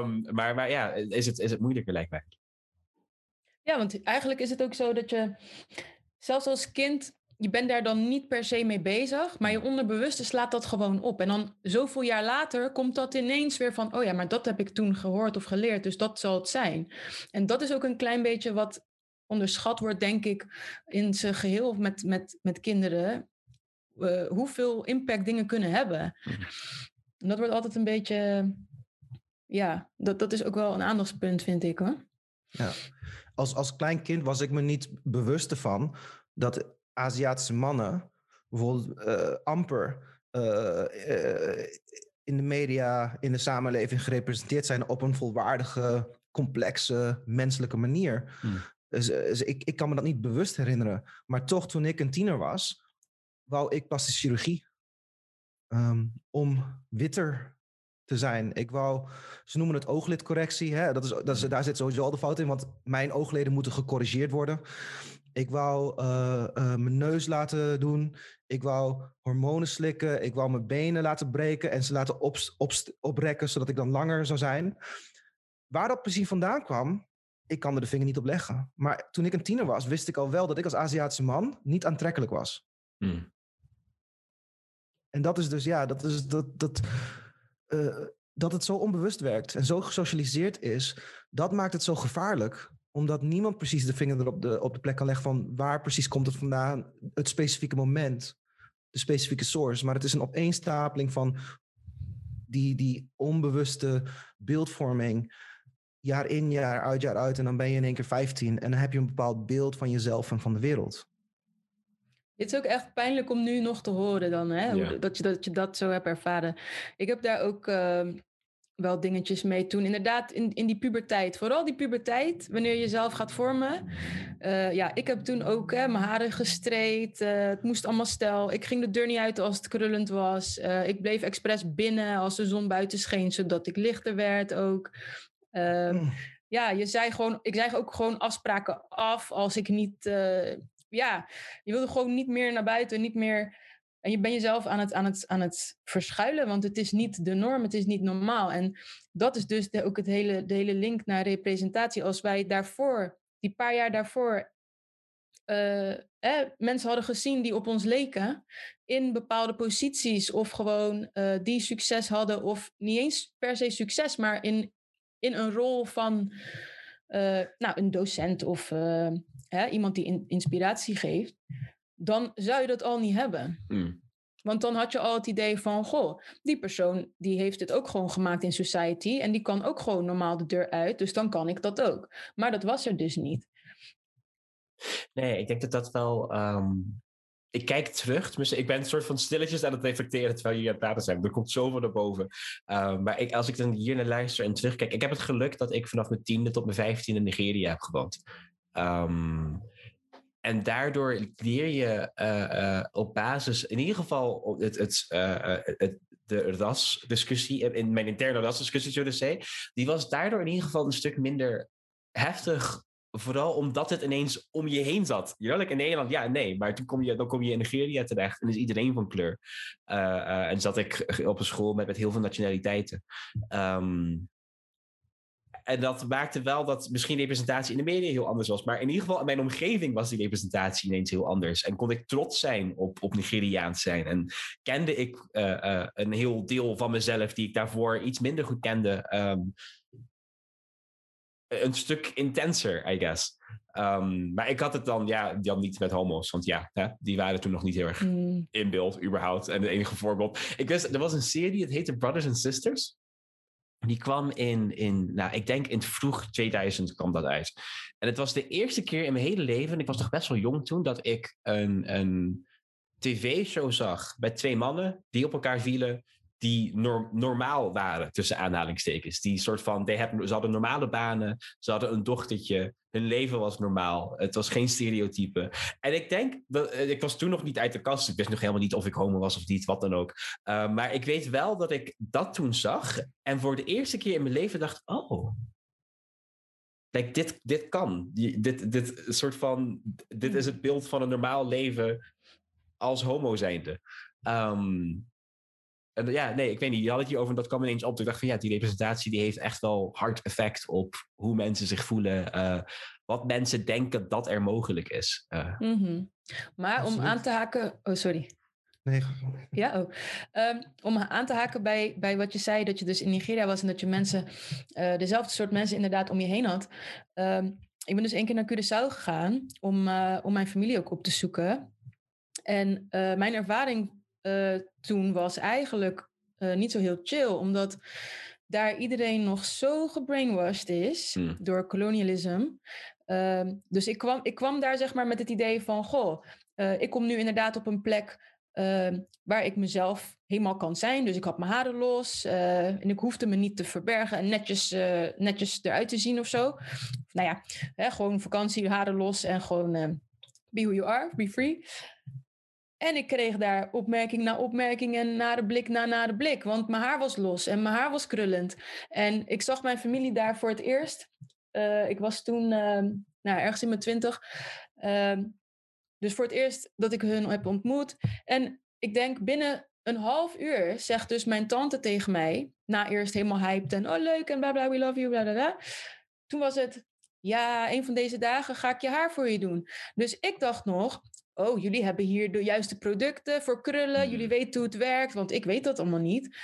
Um, maar, maar ja, is het, is het moeilijker, lijkt mij. Ja, want eigenlijk is het ook zo dat je zelfs als kind, je bent daar dan niet per se mee bezig, maar je onderbewuste slaat dat gewoon op. En dan zoveel jaar later komt dat ineens weer van, oh ja, maar dat heb ik toen gehoord of geleerd, dus dat zal het zijn. En dat is ook een klein beetje wat onderschat wordt, denk ik, in zijn geheel met, met, met kinderen. Uh, hoeveel impact dingen kunnen hebben. Mhm. En dat wordt altijd een beetje, ja, dat, dat is ook wel een aandachtspunt, vind ik hoor. Ja, als, als klein kind was ik me niet bewust ervan dat Aziatische mannen bijvoorbeeld uh, amper uh, uh, in de media, in de samenleving gerepresenteerd zijn op een volwaardige, complexe, menselijke manier. Hmm. Dus, dus, ik, ik kan me dat niet bewust herinneren. Maar toch, toen ik een tiener was, wou ik plastische chirurgie. Um, om witter te zijn. Ik wou, ze noemen het ooglidcorrectie. Hè? Dat is, dat is, daar zit sowieso al de fout in, want mijn oogleden moeten gecorrigeerd worden. Ik wou uh, uh, mijn neus laten doen. Ik wou hormonen slikken. Ik wou mijn benen laten breken en ze laten op, op, oprekken, zodat ik dan langer zou zijn. Waar dat precies vandaan kwam, ik kan er de vinger niet op leggen. Maar toen ik een tiener was, wist ik al wel dat ik als Aziatische man niet aantrekkelijk was. Hmm. En dat is dus, ja, dat is dat. dat uh, dat het zo onbewust werkt en zo gesocialiseerd is, dat maakt het zo gevaarlijk. Omdat niemand precies de vinger erop de, op de plek kan leggen van waar precies komt het vandaan, het specifieke moment, de specifieke source. Maar het is een opeenstapeling van die, die onbewuste beeldvorming, jaar in, jaar uit, jaar uit. En dan ben je in één keer 15 en dan heb je een bepaald beeld van jezelf en van de wereld. Het is ook echt pijnlijk om nu nog te horen dan, hè? Dat, je, dat je dat zo hebt ervaren. Ik heb daar ook uh, wel dingetjes mee toen. Inderdaad, in, in die puberteit. Vooral die puberteit, wanneer je jezelf gaat vormen. Uh, ja, ik heb toen ook hè, mijn haren gestreed. Uh, het moest allemaal stel. Ik ging de deur niet uit als het krullend was. Uh, ik bleef expres binnen als de zon buiten scheen, zodat ik lichter werd ook. Mm. Ja, je zei gewoon, ik zei ook gewoon afspraken af als ik niet ja, je wilde gewoon niet meer naar buiten, niet meer. En je bent jezelf aan het, aan, het, aan het verschuilen, want het is niet de norm, het is niet normaal. En dat is dus ook het hele, de hele link naar representatie. Als wij daarvoor, die paar jaar daarvoor, uh, mensen hadden gezien die op ons leken in bepaalde posities of gewoon uh, die succes hadden of niet eens per se succes, maar in, in een rol van uh, nou, een docent of hè, iemand die in, inspiratie geeft, dan zou je dat al niet hebben. Mm. Want dan had je al het idee van, goh, die persoon die heeft het ook gewoon gemaakt in society en die kan ook gewoon normaal de deur uit, dus dan kan ik dat ook. Maar dat was er dus niet. Nee, ik denk dat dat wel. ehm, ik kijk terug, ik ben een soort van stilletjes aan het reflecteren terwijl jullie aan het praten zijn. Er komt zoveel naar boven. Ehm, maar ik, als ik dan hier naar luister en terugkijk, ik heb het geluk dat ik vanaf mijn tiende tot mijn vijftiende in Nigeria heb gewoond. Ehm, en daardoor leer je eh, eh, op basis, in ieder geval het, het, eh, het, de rasdiscussie, in mijn interne rasdiscussie, zullen zeggen, die was daardoor in ieder geval een stuk minder heftig Vooral omdat het ineens om je heen zat. Like in Nederland, ja, nee. Maar toen kom je, dan kom je in Nigeria terecht en is iedereen van kleur. Uh, uh, en zat ik op een school met, met heel veel nationaliteiten. Um, en dat maakte wel dat misschien representatie in de media heel anders was. Maar in ieder geval in mijn omgeving was die representatie ineens heel anders. En kon ik trots zijn op, op Nigeriaans zijn. En kende ik uh, een heel deel van mezelf die ik daarvoor iets minder goed kende. Um, een stuk intenser, I guess. Um, maar ik had het dan, ja, dan niet met homo's. Want ja, hè, die waren toen nog niet heel erg mm. in beeld, überhaupt. En het enige voorbeeld. Ik wist, er was een serie, het heette Brothers and Sisters. Die kwam in, in, nou, ik denk in het vroeg 2000 kwam dat uit. En het was de eerste keer in mijn hele leven, ik was nog best wel jong toen, dat ik een, een tv-show zag met twee mannen die op elkaar vielen die norm, normaal waren, tussen aanhalingstekens. Die soort van, ze hadden normale banen, ze hadden een dochtertje, hun leven was normaal, het was geen stereotype. En ik denk, dat, ik was toen nog niet uit de kast, ik wist nog helemaal niet of ik homo was of niet, wat dan ook. Uh, maar ik weet wel dat ik dat toen zag en voor de eerste keer in mijn leven dacht, oh, Like, dit, dit kan. Dit, dit soort van. Dit is het beeld van een normaal leven als homo zijnde. Um, en ja, nee, ik weet niet. Je had het hier over en dat kwam ineens op. Ik dacht van ja, die representatie die heeft echt wel hard effect op hoe mensen zich voelen. Uh, wat mensen denken dat er mogelijk is. Uh, mm -hmm. Maar om aan te haken. Oh, sorry. Nee. Ja, oh. Um, om aan te haken bij, bij wat je zei, dat je dus in Nigeria was en dat je mensen, uh, dezelfde soort mensen inderdaad om je heen had. Um, ik ben dus één keer naar Curaçao gegaan om, uh, om mijn familie ook op te zoeken. En uh, mijn ervaring toen was eigenlijk niet zo heel chill, omdat daar iedereen nog zo gebrainwashed is hmm. door kolonialisme. Uh, dus ik kwam, ik kwam daar zeg maar met het idee van, goh, uh, ik kom nu inderdaad op een plek uh, waar ik mezelf helemaal kan zijn. Dus ik had mijn haren los uh, en ik hoefde me niet te verbergen en netjes, netjes eruit te zien of zo. Nou ja, hè, gewoon vakantie, haren los en gewoon be who you are, be free. En ik kreeg daar opmerking na opmerking en nare blik na nare blik. Want mijn haar was los en mijn haar was krullend. En ik zag mijn familie daar voor het eerst. Uh, ik was toen uh, nou, ergens in mijn twintig. Uh, dus voor het eerst dat ik hun heb ontmoet. En ik denk binnen een half uur zegt dus mijn tante tegen mij... na eerst helemaal hyped en oh leuk en bla bla, we love you, bla. Toen was het, ja, een van deze dagen ga ik je haar voor je doen. Dus ik dacht nog, oh, jullie hebben hier de juiste producten voor krullen, jullie weten hoe het werkt, want ik weet dat allemaal niet.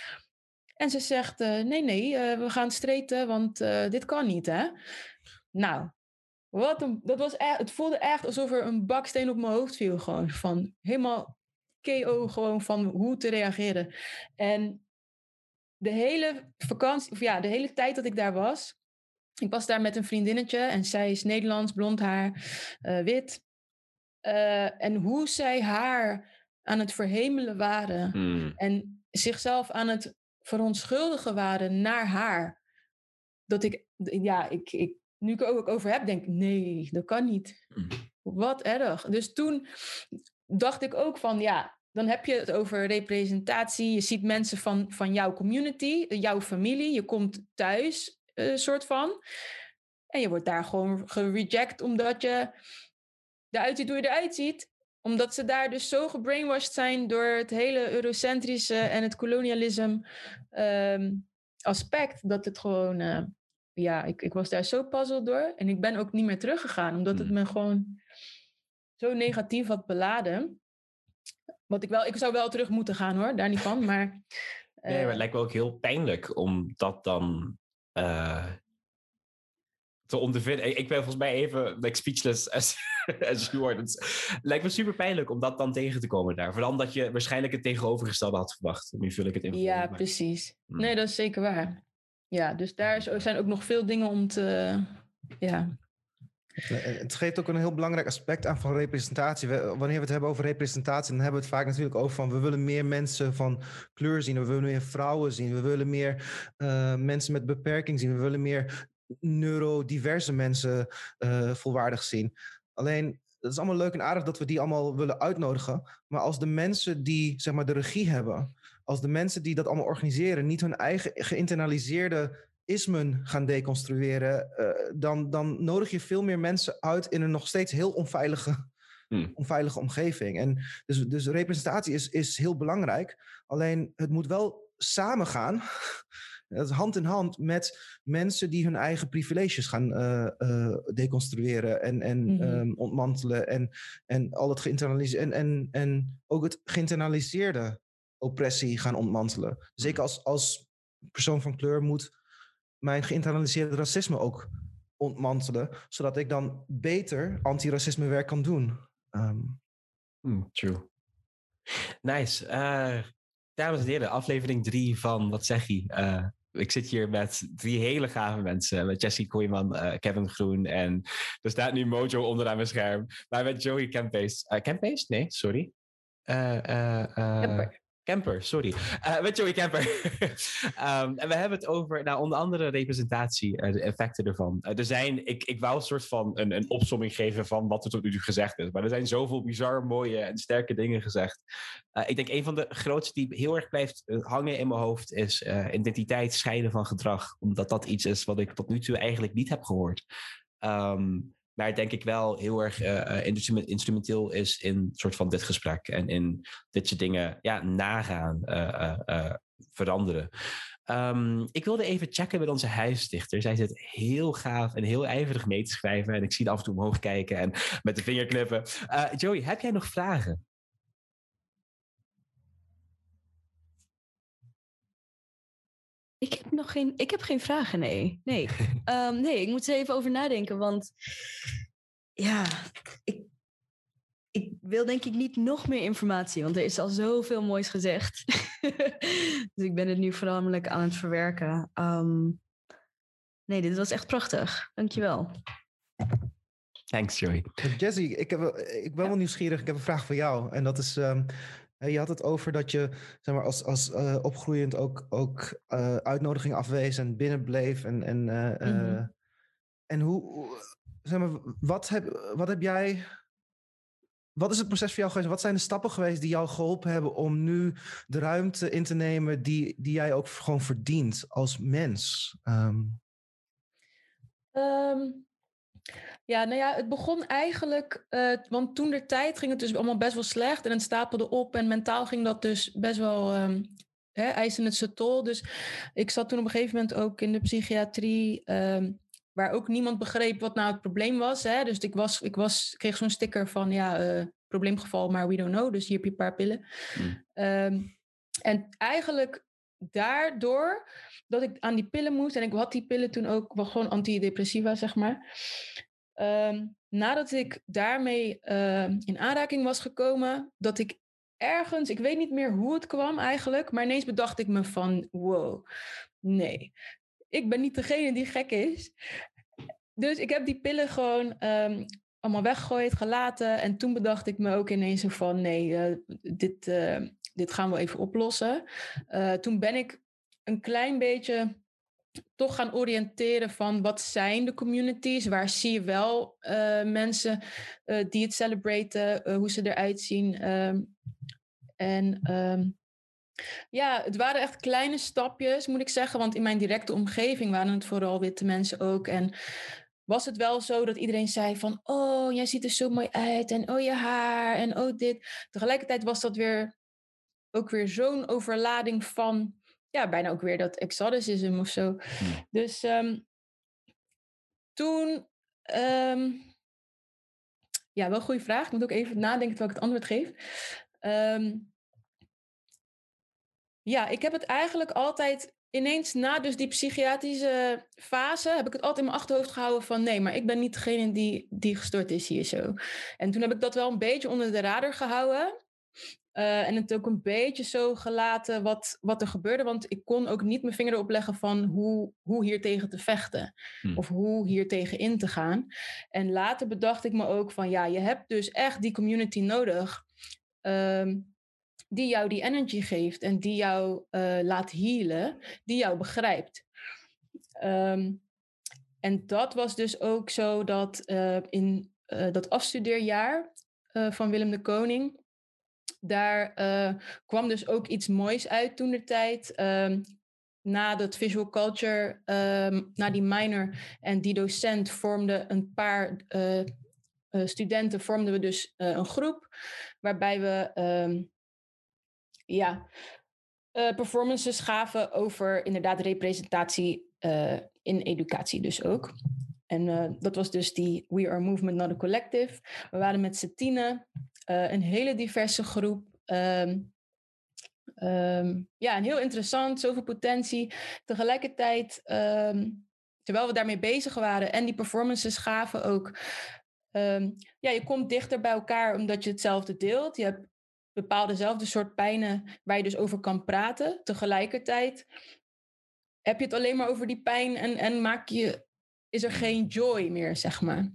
En ze zegt, uh, nee, nee, uh, we gaan streten, want uh, dit kan niet, hè. Nou, wat een, dat was echt, het voelde echt alsof er een baksteen op mijn hoofd viel, gewoon. Van helemaal KO, gewoon van hoe te reageren. En de hele vakantie, of ja, de hele tijd dat ik daar was, ik was daar met een vriendinnetje en zij is Nederlands, blond haar, wit. Uh, en hoe zij haar aan het verhemelen waren mm. en zichzelf aan het verontschuldigen waren naar haar. Dat ik, ja, ik, ik, nu ik er ook over heb, denk ik, nee, dat kan niet. Mm. Wat erg. Dus toen dacht ik ook van, ja, dan heb je het over representatie. Je ziet mensen van, van jouw community, jouw familie. Je komt thuis, uh, soort van. En je wordt daar gewoon gereject omdat je eruit ziet hoe je eruit ziet. Omdat ze daar dus zo gebrainwashed zijn door het hele eurocentrische en het kolonialisme um, aspect. Dat het gewoon, uh, ja, ik, ik was daar zo puzzeld door. En ik ben ook niet meer teruggegaan, omdat het me gewoon zo negatief had beladen. Wat ik wel, ik zou wel terug moeten gaan hoor, daar niet van. Maar, uh, nee, maar het lijkt me ook heel pijnlijk om dat dan uh, te ondervinden. Ik ben volgens mij even like, speechless as, en Stuart. Het lijkt me super pijnlijk om dat dan tegen te komen daar. Vooral omdat je waarschijnlijk het tegenovergestelde had verwacht. Nu vul ik het in. Ja, precies. Hmm. Nee, dat is zeker waar. Ja, dus daar is- zijn ook nog veel dingen om te... Ja, Eh, Het geeft ook een heel belangrijk aspect aan van representatie. We- wanneer we het hebben over representatie, dan hebben we het vaak natuurlijk over van we willen meer mensen van kleur zien, we willen meer vrouwen zien, we willen meer eh, mensen met beperking zien, we willen meer neurodiverse mensen eh, volwaardig zien. Alleen, het is allemaal leuk en aardig dat we die allemaal willen uitnodigen. Maar als de mensen die zeg maar, de regie hebben, als de mensen die dat allemaal organiseren, niet hun eigen geïnternaliseerde ismen gaan deconstrueren, eh, dan, dan nodig je veel meer mensen uit in een nog steeds heel onveilige, Hmm. onveilige omgeving. En dus, dus representatie is, is heel belangrijk. Alleen het moet wel samengaan. Dat is hand in hand met mensen die hun eigen privileges gaan eh, eh, deconstrueren en, en Mhm. ehm, ontmantelen. En, en al het geïnternaliseerde en, en, en ook het geïnternaliseerde oppressie gaan ontmantelen. Zeker als, als persoon van kleur moet mijn geïnternaliseerde racisme ook ontmantelen, zodat ik dan beter antiracisme werk kan doen. Ehm, Hmm, true. Nice. Eh, dames en heren, aflevering drie van Wat zeg je? Eh, ik zit hier met drie hele gave mensen. Met Jessie Kooijman, eh, Kevin Groen en er staat nu Mojo onderaan mijn scherm. Maar met Joey Kempees. Uh, Kempees? Nee, sorry. Kemper. Kemper, sorry. Eh, met Joey Kemper. Ehm, en we hebben het over, nou, onder andere representatie, eh, de effecten ervan. Eh, er zijn, ik, ik wou een soort van een, een opsomming geven van wat er tot nu toe gezegd is. Maar er zijn zoveel bizar mooie en sterke dingen gezegd. Ik denk een van de grootste die heel erg blijft hangen in mijn hoofd is identiteit scheiden van gedrag. Omdat dat iets is wat ik tot nu toe eigenlijk niet heb gehoord. Ehm, maar denk ik wel heel erg eh, eh, instrument- instrumenteel is in soort van dit gesprek. En in dit soort dingen ja, nagaan, eh, veranderen. Ehm, ik wilde even checken met onze huisdichter. Zij zit heel gaaf en heel ijverig mee te schrijven. En ik zie af en toe omhoog kijken en met de vinger knippen. Joey, heb jij nog vragen? Ik heb nog geen, ik heb geen vragen, nee. Nee. Ehm, nee, ik moet er even over nadenken, want ja, ik, ik wil denk ik niet nog meer informatie, want er is al zoveel moois gezegd. dus ik ben het nu voornamelijk aan het verwerken. Ehm, nee, dit was echt prachtig. Dankjewel. Thanks, Joey. Jesse, ik, heb, ik ben wel nieuwsgierig. Ik heb een vraag voor jou. En dat is, ehm, eh, je had het over dat je zeg maar, als, als eh, opgroeiend ook, ook eh, uitnodigingen afwees en binnenbleef. En, en, eh, Mhm. en hoe, hoe- zeg maar, wat heb, wat heb jij, wat is het proces voor jou geweest? Wat zijn de stappen geweest die jou geholpen hebben om nu de ruimte in te nemen die, die jij ook gewoon verdient als mens? Ehm, Ehm, ja, nou ja, het begon eigenlijk, eh, want toen de tijd ging het dus allemaal best wel slecht en het stapelde op en mentaal ging dat dus best wel, ehm hè, eisen het zijn tol. Dus ik zat toen op een gegeven moment ook in de psychiatrie, ehm, waar ook niemand begreep wat nou het probleem was. Hè? Dus ik, was, ik was, kreeg zo'n sticker van, ja, eh, probleemgeval, maar we don't know, dus hier heb je een paar pillen. Hmm. Ehm, en eigenlijk daardoor dat ik aan die pillen moest. En ik had die pillen toen ook wel gewoon antidepressiva, zeg maar. Ehm, nadat ik daarmee ehm, in aanraking was gekomen, dat ik ergens, ik weet niet meer hoe het kwam eigenlijk, maar ineens bedacht ik me van, wow, nee, ik ben niet degene die gek is. Dus ik heb die pillen gewoon ehm, allemaal weggegooid, gelaten. En toen bedacht ik me ook ineens van, nee, eh, dit, eh, dit gaan we even oplossen. Eh, toen ben ik een klein beetje toch gaan oriënteren van wat zijn de communities, waar zie je wel eh, mensen eh, die het celebraten, eh, hoe ze eruit zien. ehm. en ehm, ja, het waren echt kleine stapjes, moet ik zeggen, want in mijn directe omgeving waren het vooral witte mensen ook. En was het wel zo dat iedereen zei van, oh, jij ziet er zo mooi uit en oh, je haar en oh, dit. Tegelijkertijd was dat weer ook weer zo'n overlading van, ja, bijna ook weer dat exoticism of zo. Dus ehm, toen, ehm, ja, wel een goede vraag. Ik moet ook even nadenken terwijl ik het antwoord geef. Ehm, ja, ik heb het eigenlijk altijd ineens na dus die psychiatrische fase heb ik het altijd in mijn achterhoofd gehouden van nee, maar ik ben niet degene die, die gestoord is hier zo. En toen heb ik dat wel een beetje onder de radar gehouden. Uh, en het ook een beetje zo gelaten wat, wat er gebeurde. Want ik kon ook niet mijn vinger erop leggen van hoe, hoe hier tegen te vechten. Hmm. Of hoe hier tegen in te gaan. En later bedacht ik me ook van ja, je hebt dus echt die community nodig. ehm, die jou die energy geeft en die jou eh, laat healen. Die jou begrijpt. Ehm, en dat was dus ook zo dat eh, in eh, dat afstudeerjaar eh, van Willem de Koning daar eh, kwam dus ook iets moois uit toen de tijd. Ehm, na dat visual culture, ehm, na die minor en die docent vormden een paar eh, eh, studenten, vormden we dus een groep waarbij we ehm, ja, performances gaven over inderdaad representatie in educatie dus ook. En dat was dus die We Are Movement, Not a Collective. We waren met z'n eh, een hele diverse groep. Ehm, ja, en heel interessant, zoveel potentie. Tegelijkertijd, ehm, terwijl we daarmee bezig waren en die performances gaven ook... ja, je komt dichter bij elkaar omdat je hetzelfde deelt. Je hebt bepaaldezelfde soort pijnen waar je dus over kan praten. Tegelijkertijd heb je het alleen maar over die pijn en, en maak je, is er geen joy meer, zeg maar.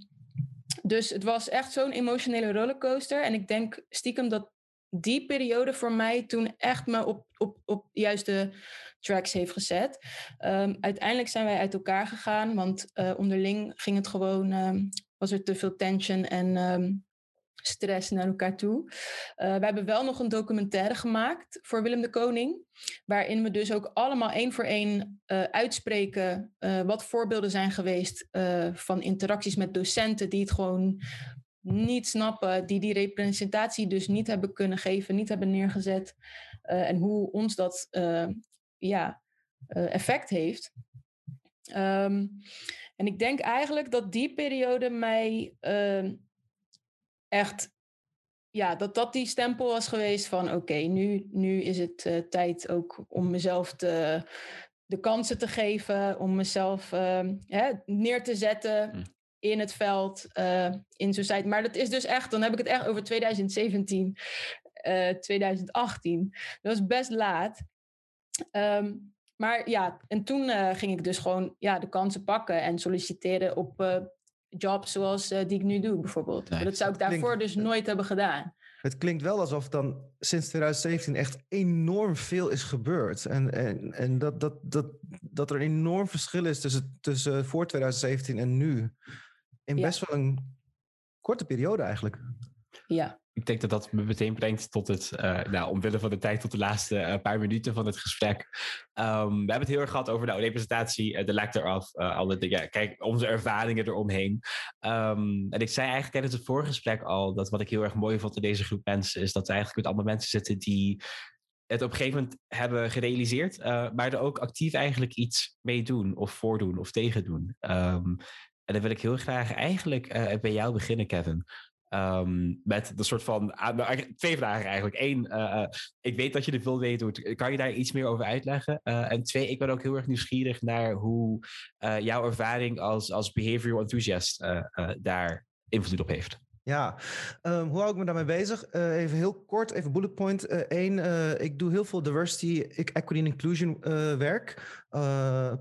Dus het was echt zo'n emotionele rollercoaster. En ik denk stiekem dat die periode voor mij toen echt me op, op, op de juiste tracks heeft gezet. Ehm, uiteindelijk zijn wij uit elkaar gegaan, want eh, onderling ging het gewoon, ehm, was er te veel tension en ehm, stress naar elkaar toe. Eh, we hebben wel nog een documentaire gemaakt voor Willem de Koning, waarin we dus ook allemaal één voor één eh, uitspreken eh, wat voorbeelden zijn geweest van interacties met docenten die het gewoon niet snappen, die die representatie dus niet hebben kunnen geven, niet hebben neergezet en hoe ons dat ja, effect heeft. Ehm, en ik denk eigenlijk dat die periode mij ehm, echt, ja, dat dat die stempel was geweest van oké, nu, nu is het eh, tijd ook om mezelf te, de kansen te geven, om mezelf ehm, hè, neer te zetten Hm. in het veld, eh, in society. Maar dat is dus echt, dan heb ik het echt over 2017, eh, 2018. Dat was best laat. Ehm, maar ja, en toen eh, ging ik dus gewoon ja, de kansen pakken en solliciteren op eh, jobs zoals eh, die ik nu doe, bijvoorbeeld. Dat zou ik klinkt- daarvoor dus nooit hebben gedaan. Het klinkt wel alsof dan sinds 2017 echt enorm veel is gebeurd. En, en, en dat, dat, dat, dat er een enorm verschil is tussen, tussen voor 2017 en nu. In Ja. best wel een korte periode eigenlijk. Ja, Ik denk dat dat me meteen brengt tot het, eh, nou, omwille van de tijd, tot de laatste eh, paar minuten van het gesprek. Ehm, we hebben het heel erg gehad over nou, representatie, eh, de lack thereof, eh, alle dingen. Kijk, onze ervaringen eromheen. Ehm, en ik zei eigenlijk tijdens het voorgesprek al dat wat ik heel erg mooi vond in deze groep mensen is dat we eigenlijk met allemaal mensen zitten die het op een gegeven moment hebben gerealiseerd, eh, maar er ook actief eigenlijk iets mee doen of voordoen of tegendoen. Ehm, en dan wil ik heel graag eigenlijk eh, bij jou beginnen, Kevin. Ehm, met de soort van. ah, nou, twee vragen eigenlijk. Eén, eh, eh, ik weet dat je er veel mee doet. Kan je daar iets meer over uitleggen? Eh, en twee, ik ben ook heel erg nieuwsgierig naar hoe jouw ervaring als, als behavioral enthusiast daar invloed op heeft. Ja, ehm, hoe hou ik me daarmee bezig? Even heel kort, even bullet point. Eén, ik doe heel veel diversity, equity en inclusion werk,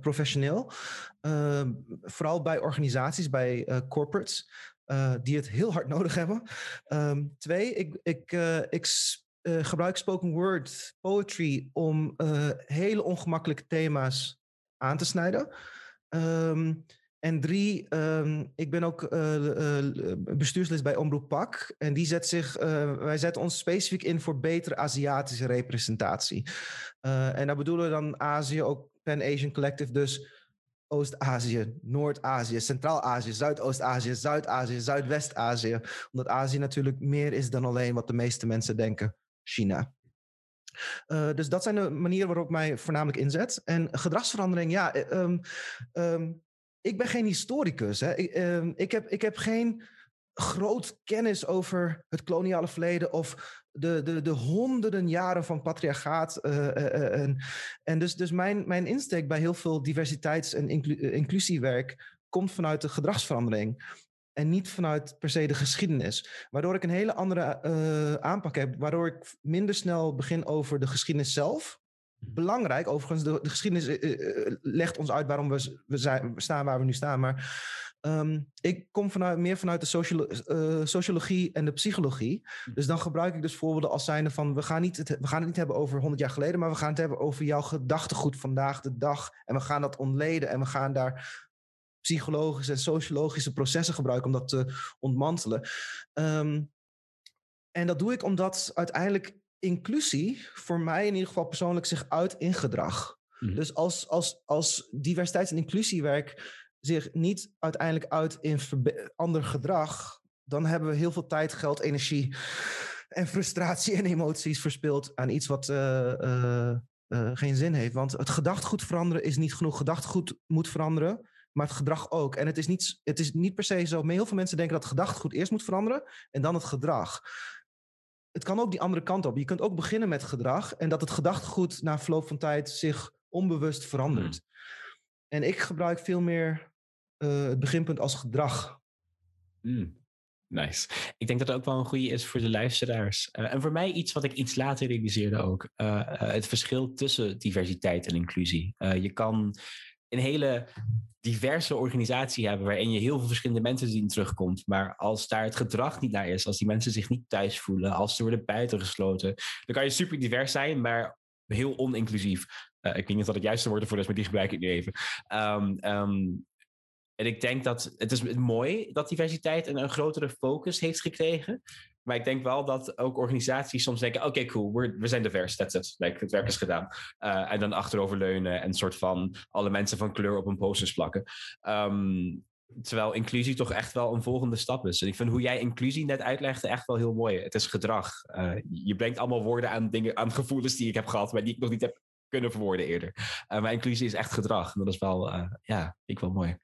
professioneel. Ehm, vooral bij organisaties, bij corporates, eh, die het heel hard nodig hebben. Ehm, twee, ik, ik, eh, ik eh, gebruik spoken word, poetry, om hele ongemakkelijke thema's aan te snijden. Ehm, en drie, ehm, ik ben ook bestuurslid bij Omroep PAK. En die zet zich, wij zetten ons specifiek in voor betere Aziatische representatie. En daar bedoelen we dan Azië, ook Pan-Asian Collective, dus Oost-Azië, Noord-Azië, Centraal-Azië, Zuidoost-Azië, Zuid-Azië, Zuidwest-Azië. Omdat Azië natuurlijk meer is dan alleen wat de meeste mensen denken, China. Eh, dus dat zijn de manieren waarop ik mij voornamelijk inzet. En gedragsverandering, ja, eh, ehm, ehm, ik ben geen historicus. Hè. Ik, ehm, ik, heb, ik heb geen groot kennis over het koloniale verleden of de, de, de honderden jaren van patriarchaat. eh, eh, eh, en en dus, dus mijn, mijn insteek bij heel veel diversiteits- en inclu- inclusiewerk komt vanuit de gedragsverandering. En niet vanuit per se de geschiedenis. Waardoor ik een hele andere aanpak heb. Waardoor ik minder snel begin over de geschiedenis zelf. Belangrijk, overigens, de, de geschiedenis legt ons uit waarom we, we, zijn, we staan waar we nu staan. Maar ehm, ik kom vanuit, meer vanuit de sociolo- eh, sociologie en de psychologie. Dus dan gebruik ik dus voorbeelden als zijnde van... We gaan, niet het, we gaan het niet hebben over 100 jaar geleden... maar we gaan het hebben over jouw gedachtegoed vandaag de dag. En we gaan dat ontleden en we gaan daar psychologische en sociologische processen gebruiken... om dat te ontmantelen. Ehm, en dat doe ik omdat uiteindelijk inclusie... voor mij in ieder geval persoonlijk zich uit in gedrag. Mhm. Dus als, als, als diversiteits- en inclusiewerk zich niet uiteindelijk uit in ander gedrag, dan hebben we heel veel tijd, geld, energie en frustratie en emoties verspild aan iets wat eh, eh, eh, geen zin heeft. Want het gedachtegoed veranderen is niet genoeg. Gedachtegoed moet veranderen, maar het gedrag ook. En het is niet, het is niet per se zo. Maar heel veel mensen denken dat het gedachtegoed eerst moet veranderen en dan het gedrag. Het kan ook die andere kant op. Je kunt ook beginnen met gedrag en dat het gedachtegoed na verloop van tijd zich onbewust verandert. En ik gebruik veel meer het beginpunt als gedrag. Mm, Nice. Ik denk dat het ook wel een goede is voor de luisteraars. Eh, en voor mij iets wat ik iets later realiseerde ook. eh, eh, het verschil tussen diversiteit en inclusie. Eh, je kan een hele diverse organisatie hebben waarin je heel veel verschillende mensen zien terugkomt. Maar als daar het gedrag niet naar is, als die mensen zich niet thuis voelen, als ze worden buitengesloten, dan kan je super divers zijn, maar heel oninclusief. Eh, ik weet niet of dat het juiste woord ervoor is, maar die gebruik ik nu even. Ehm, en ik denk dat het is mooi dat diversiteit een, een grotere focus heeft gekregen. Maar ik denk wel dat ook organisaties soms denken: oké, cool, we zijn divers, that's it. Like, het werk is gedaan. Eh, en dan achteroverleunen en soort van alle mensen van kleur op een posters plakken. Ehm, terwijl inclusie toch echt wel een volgende stap is. En ik vind hoe jij inclusie net uitlegde echt wel heel mooi. Het is gedrag. Eh, je brengt allemaal woorden aan dingen, aan gevoelens die ik heb gehad, maar die ik nog niet heb kunnen verwoorden eerder. Eh, maar inclusie is echt gedrag. En dat is wel, ja, ik wel mooi.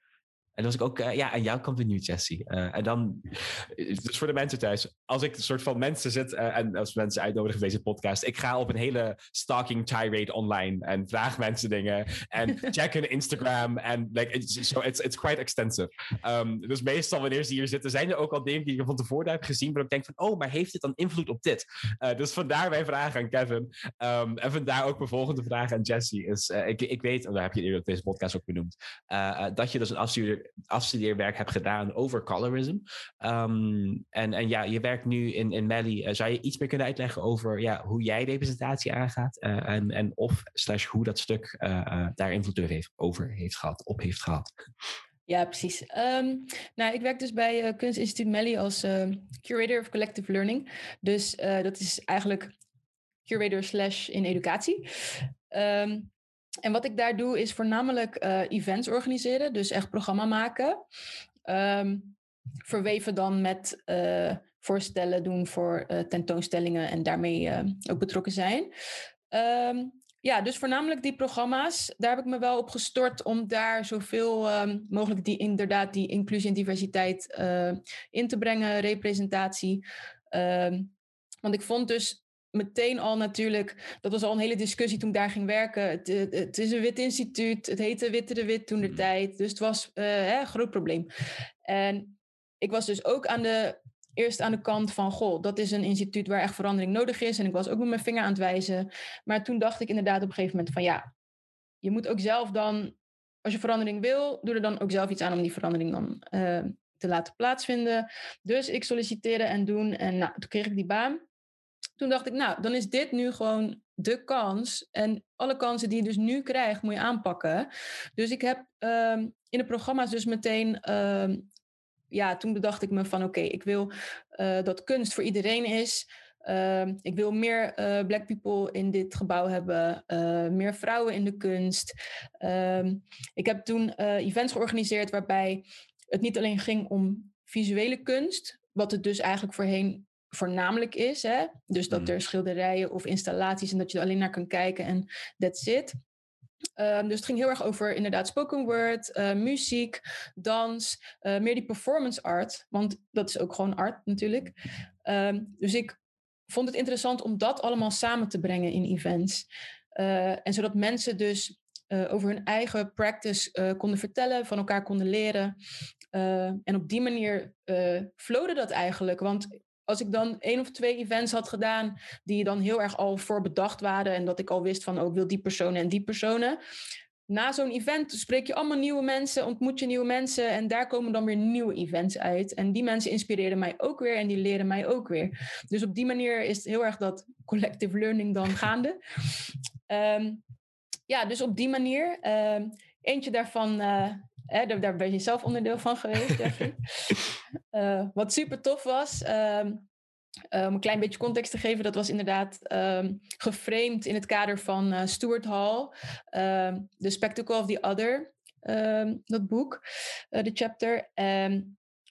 En dan was ik ook eh, ja, aan jouw kant benieuwd, Jessie. Eh, en dan, dus voor de mensen thuis, als ik een soort van mensen zit eh, en als mensen uitnodigen voor deze podcast, ik ga op een hele stalking tirade online en vraag mensen dingen en check hun Instagram en like, it's, so it's, it's quite extensive. Um, dus meestal wanneer ze hier zitten, zijn er ook al dingen die ik van tevoren heb gezien, waar ik denk van, oh, maar heeft dit dan invloed op dit? Uh, dus vandaar mijn vraag aan Kevin. Um, en vandaar ook mijn volgende vraag aan Jessie is, uh, ik, ik weet, en daar heb je eerder op deze podcast ook benoemd, uh, dat je dus een afstudeer afstudeerwerk hebt gedaan over colorism. Um, en, en ja, je werkt nu in, in Mali. Uh, zou je iets meer kunnen uitleggen over ja, hoe jij representatie aangaat? Uh, en, en of slash hoe dat stuk uh, daar invloed heeft, over heeft gehad, op heeft gehad? Ja, precies. Um, nou, ik werk dus bij Kunstinstituut Melly als uh, curator of collective learning. Dus dat is eigenlijk curator slash in educatie. En wat ik daar doe is voornamelijk uh, events organiseren, dus echt programma maken. Um, verweven dan met uh, voorstellen doen voor uh, tentoonstellingen en daarmee ook betrokken zijn. Um, ja, dus voornamelijk die programma's, daar heb ik me wel op gestort om daar zoveel um, mogelijk die inderdaad die inclusie en diversiteit in te brengen, representatie. Want ik vond dus meteen al natuurlijk, dat was al een hele discussie toen ik daar ging werken. Het, het is een wit instituut, het heette Witte de Wit toen de tijd. Dus het was uh, hè, een groot probleem. En ik was dus ook aan de, eerst aan de kant van, goh, dat is een instituut waar echt verandering nodig is. En ik was ook met mijn vinger aan het wijzen. Maar toen dacht ik inderdaad op een gegeven moment van, ja, je moet ook zelf dan, als je verandering wil, doe er dan ook zelf iets aan om die verandering dan uh, te laten plaatsvinden. Dus ik solliciteerde en doen en nou, toen kreeg ik die baan toen dacht ik, nou, dan is dit nu gewoon de kans. En alle kansen die je dus nu krijgt, moet je aanpakken. Dus ik heb um, in de programma's dus meteen... Um, ja, toen bedacht ik me van, oké, ik wil uh, dat kunst voor iedereen is. Uh, ik wil meer uh, black people in dit gebouw hebben. Uh, meer vrouwen in de kunst. ik heb toen events georganiseerd waarbij het niet alleen ging om visuele kunst... wat het dus eigenlijk voorheen voornamelijk is. Hè? Dus dat er schilderijen of installaties en dat je er alleen naar kan kijken en that's it. Ehm, dus het ging heel erg over inderdaad spoken word, eh, muziek, dans, uh, meer die performance art. Want dat is ook gewoon art natuurlijk. Um, dus ik vond het interessant om dat allemaal samen te brengen in events. Uh, en zodat mensen dus over hun eigen practice konden vertellen, van elkaar konden leren. en op die manier flowde dat eigenlijk. Want als ik dan één of twee events had gedaan die dan heel erg al voor bedacht waren en dat ik al wist van ook oh, wil die personen en die personen. Na zo'n event spreek je allemaal nieuwe mensen, ontmoet je nieuwe mensen en daar komen dan weer nieuwe events uit. En die mensen inspireren mij ook weer en die leren mij ook weer. Dus op die manier is het heel erg dat collective learning dan gaande. um, ja, dus op die manier. Um, eentje daarvan uh, Hè, daar, daar, ben je zelf onderdeel van geweest, Jeffrey. uh, wat super tof was, um, um, een klein beetje context te geven, dat was inderdaad um, geframed in het kader van uh, Stuart Hall, The Spectacle of the Other, dat boek, uh, de chapter.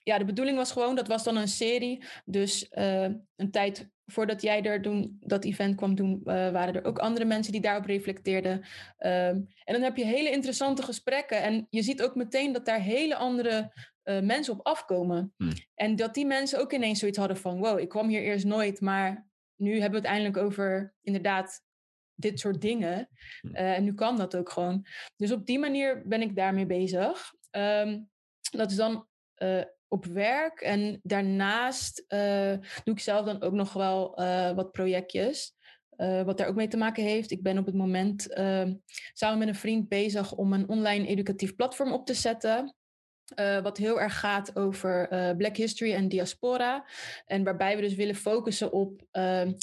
Ja, de bedoeling was gewoon, dat was dan een serie, dus een tijd voordat jij er doen, dat event kwam doen, uh, waren er ook andere mensen die daarop reflecteerden. Um, en dan heb je hele interessante gesprekken. En je ziet ook meteen dat daar hele andere uh, mensen op afkomen. Hmm. En dat die mensen ook ineens zoiets hadden van: wow, ik kwam hier eerst nooit, maar nu hebben we het eindelijk over inderdaad dit soort dingen. Uh, en nu kan dat ook gewoon. Dus op die manier ben ik daarmee bezig. Um, dat is dan op werk. En daarnaast uh, doe ik zelf dan ook nog wel uh, wat projectjes. Uh, wat daar ook mee te maken heeft. Ik ben op het moment ehm, samen met een vriend bezig om een online educatief platform op te zetten. wat heel erg gaat over Black History en diaspora. En waarbij we dus willen focussen op ehm,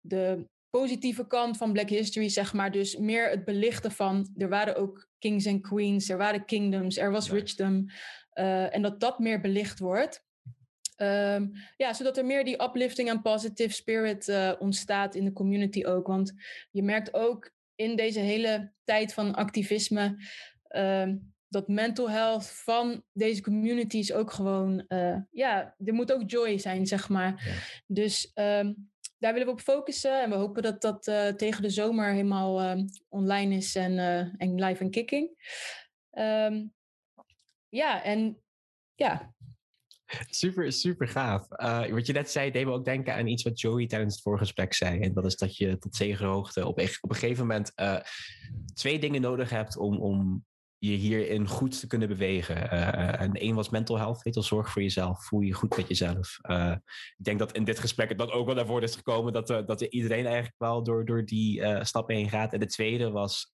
de positieve kant van Black History, zeg maar. Dus meer het belichten van er waren ook kings en queens, er waren kingdoms, er was richdom. Uh, en dat dat meer belicht wordt. Um, ja, zodat er meer die uplifting en positive spirit uh, ontstaat in de community ook. Want je merkt ook in deze hele tijd van activisme um, dat mental health van deze communities ook gewoon, uh, ja, er moet ook joy zijn, zeg maar. Ja. Dus um, daar willen we op focussen en we hopen dat dat tegen de zomer helemaal online is en, en live en kicking. Ja, en ja. Super, super gaaf. Uh, wat je net zei, deed me ook denken aan iets wat Joey tijdens het vorige gesprek zei. En dat is dat je tot zegenhoogte op, op een gegeven moment uh, twee dingen nodig hebt om, om je hierin goed te kunnen bewegen. Uh, en één was mental health, zorg voor jezelf, voel je goed met jezelf. Ik denk dat in dit gesprek dat ook wel naar voren is gekomen dat, dat iedereen eigenlijk wel door, door die stappen heen gaat. En de tweede was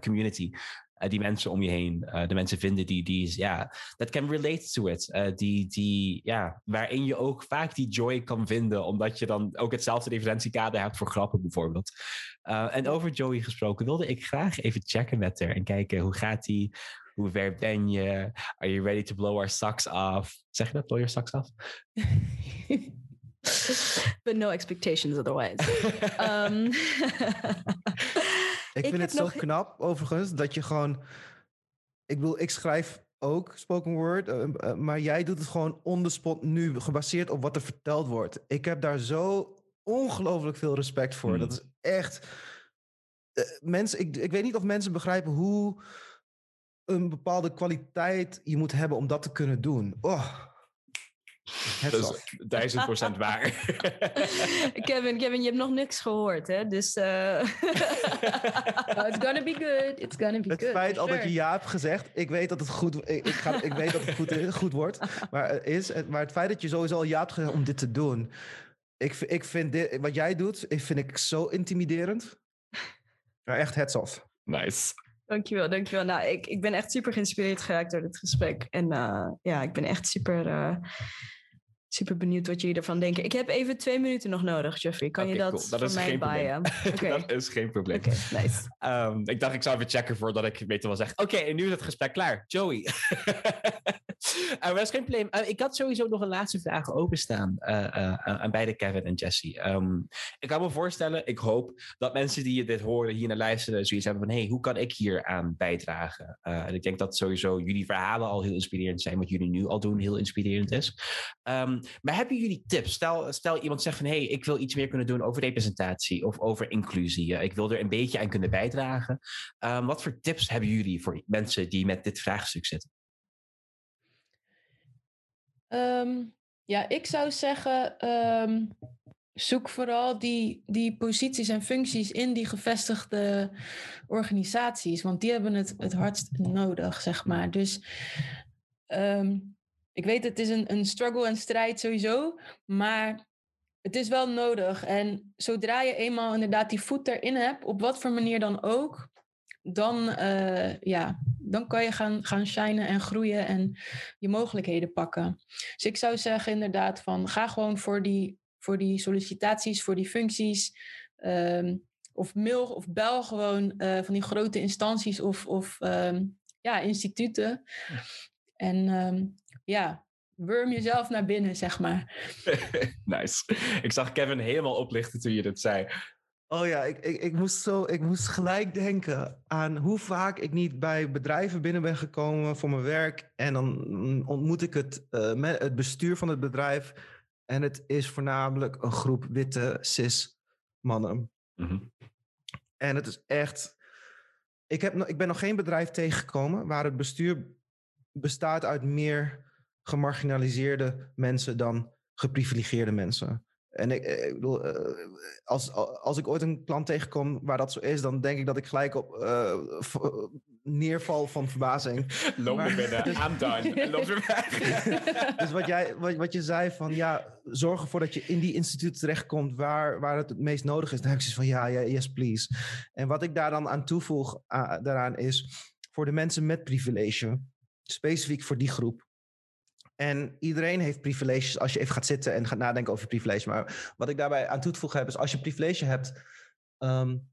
community. Uh, die mensen om je heen, uh, de mensen vinden die, die ja, that can relate to it. Uh, die, die, ja, waarin je ook vaak die joy kan vinden, omdat je dan ook hetzelfde referentiekader hebt voor grappen bijvoorbeeld. en over Joey gesproken wilde ik graag even checken met haar en kijken hoe gaat die, hoe ver ben je, are you ready to blow our socks off? Zeg je dat, blow your socks off? But no expectations otherwise. um, Ik, vind het zo knap, overigens, dat je gewoon. Ik bedoel, ik schrijf ook spoken word, uh, uh, maar jij doet het gewoon on the spot nu, gebaseerd op wat er verteld wordt. Ik heb daar zo ongelooflijk veel respect voor. Hmm. Dat is echt. Uh, mensen, ik, ik weet niet of mensen begrijpen hoe een bepaalde kwaliteit je moet hebben om dat te kunnen doen. Oh. Dat is duizend procent waar. Kevin, Kevin, je hebt nog niks gehoord, hè? Dus. Uh... it's gonna be good. It's gonna be het good. Het feit al dat je ja hebt gezegd, ik weet dat het goed, ik, ik, ga, ik weet dat het goed, goed wordt. Maar, is, maar het feit dat je sowieso al ja hebt gezegd om dit te doen. Ik, ik vind dit, wat jij doet, vind ik zo intimiderend. Maar echt heads off. Nice. Dankjewel, dankjewel. Nou, ik, ik ben echt super geïnspireerd geraakt door dit gesprek. En uh, ja, ik ben echt super, uh, super benieuwd wat jullie ervan denken. Ik heb even twee minuten nog nodig, Jeffrey. Kan okay, je dat, cool. dat voor mij baaien? Okay. dat is geen probleem. Okay, nice. um, ik dacht, ik zou even checken voordat ik beter wel zeg. Oké, en nu is het gesprek klaar. Joey. Uh, was geen probleem. Uh, ik had sowieso nog een laatste vraag openstaan uh, aan beide Kevin en Jesse. Um, ik kan me voorstellen, ik hoop dat mensen die dit horen, hier naar luisteren, zoiets hebben van: hey, hoe kan ik hier aan bijdragen? en ik denk dat sowieso jullie verhalen al heel inspirerend zijn. Wat jullie nu al doen heel inspirerend is. Um, maar hebben jullie tips? Stel, stel iemand zegt van: hey, ik wil iets meer kunnen doen over representatie of over inclusie. ik wil er een beetje aan kunnen bijdragen. Um, wat voor tips hebben jullie voor mensen die met dit vraagstuk zitten? Um, ja, ik zou zeggen, um, zoek vooral die, die posities en functies in die gevestigde organisaties, want die hebben het het hardst nodig, zeg maar. Dus ik weet, het is een, een struggle en strijd sowieso, maar het is wel nodig. En zodra je eenmaal inderdaad die voet erin hebt, op wat voor manier dan ook, dan, uh, ja, dan kan je gaan, gaan shinen en groeien en je mogelijkheden pakken. Dus ik zou zeggen inderdaad van ga gewoon voor die, voor die sollicitaties, voor die functies. Um, of mail of bel gewoon uh, van die grote instanties of, of um, ja, instituten. En um, ja, worm jezelf naar binnen, zeg maar. nice. Ik zag Kevin helemaal oplichten toen je dit zei. Oh ja, ik, ik, ik, moest zo, ik moest gelijk denken aan hoe vaak ik niet bij bedrijven binnen ben gekomen voor mijn werk. En dan ontmoet ik het, uh, het bestuur van het bedrijf. En het is voornamelijk een groep witte cis mannen. Mm -hmm. En het is echt. Ik, heb, ik ben nog geen bedrijf tegengekomen waar het bestuur bestaat uit meer gemarginaliseerde mensen dan geprivilegeerde mensen. En ik, ik bedoel, uh, als, als ik ooit een klant tegenkom waar dat zo is, dan denk ik dat ik gelijk op uh, neerval van verbazing. Loop me binnen, dus, I'm done. Loop weer weg. dus wat, jij, wat, wat je zei van ja, zorg ervoor dat je in die instituut terechtkomt waar, waar het het meest nodig is. Dan heb ik zoiets van ja, ja, yes please. En wat ik daar dan aan toevoeg uh, daaraan is, voor de mensen met privilege, specifiek voor die groep, en iedereen heeft privileges als je even gaat zitten en gaat nadenken over privilege. Maar wat ik daarbij aan toe te voegen heb, is als je privilege hebt, um,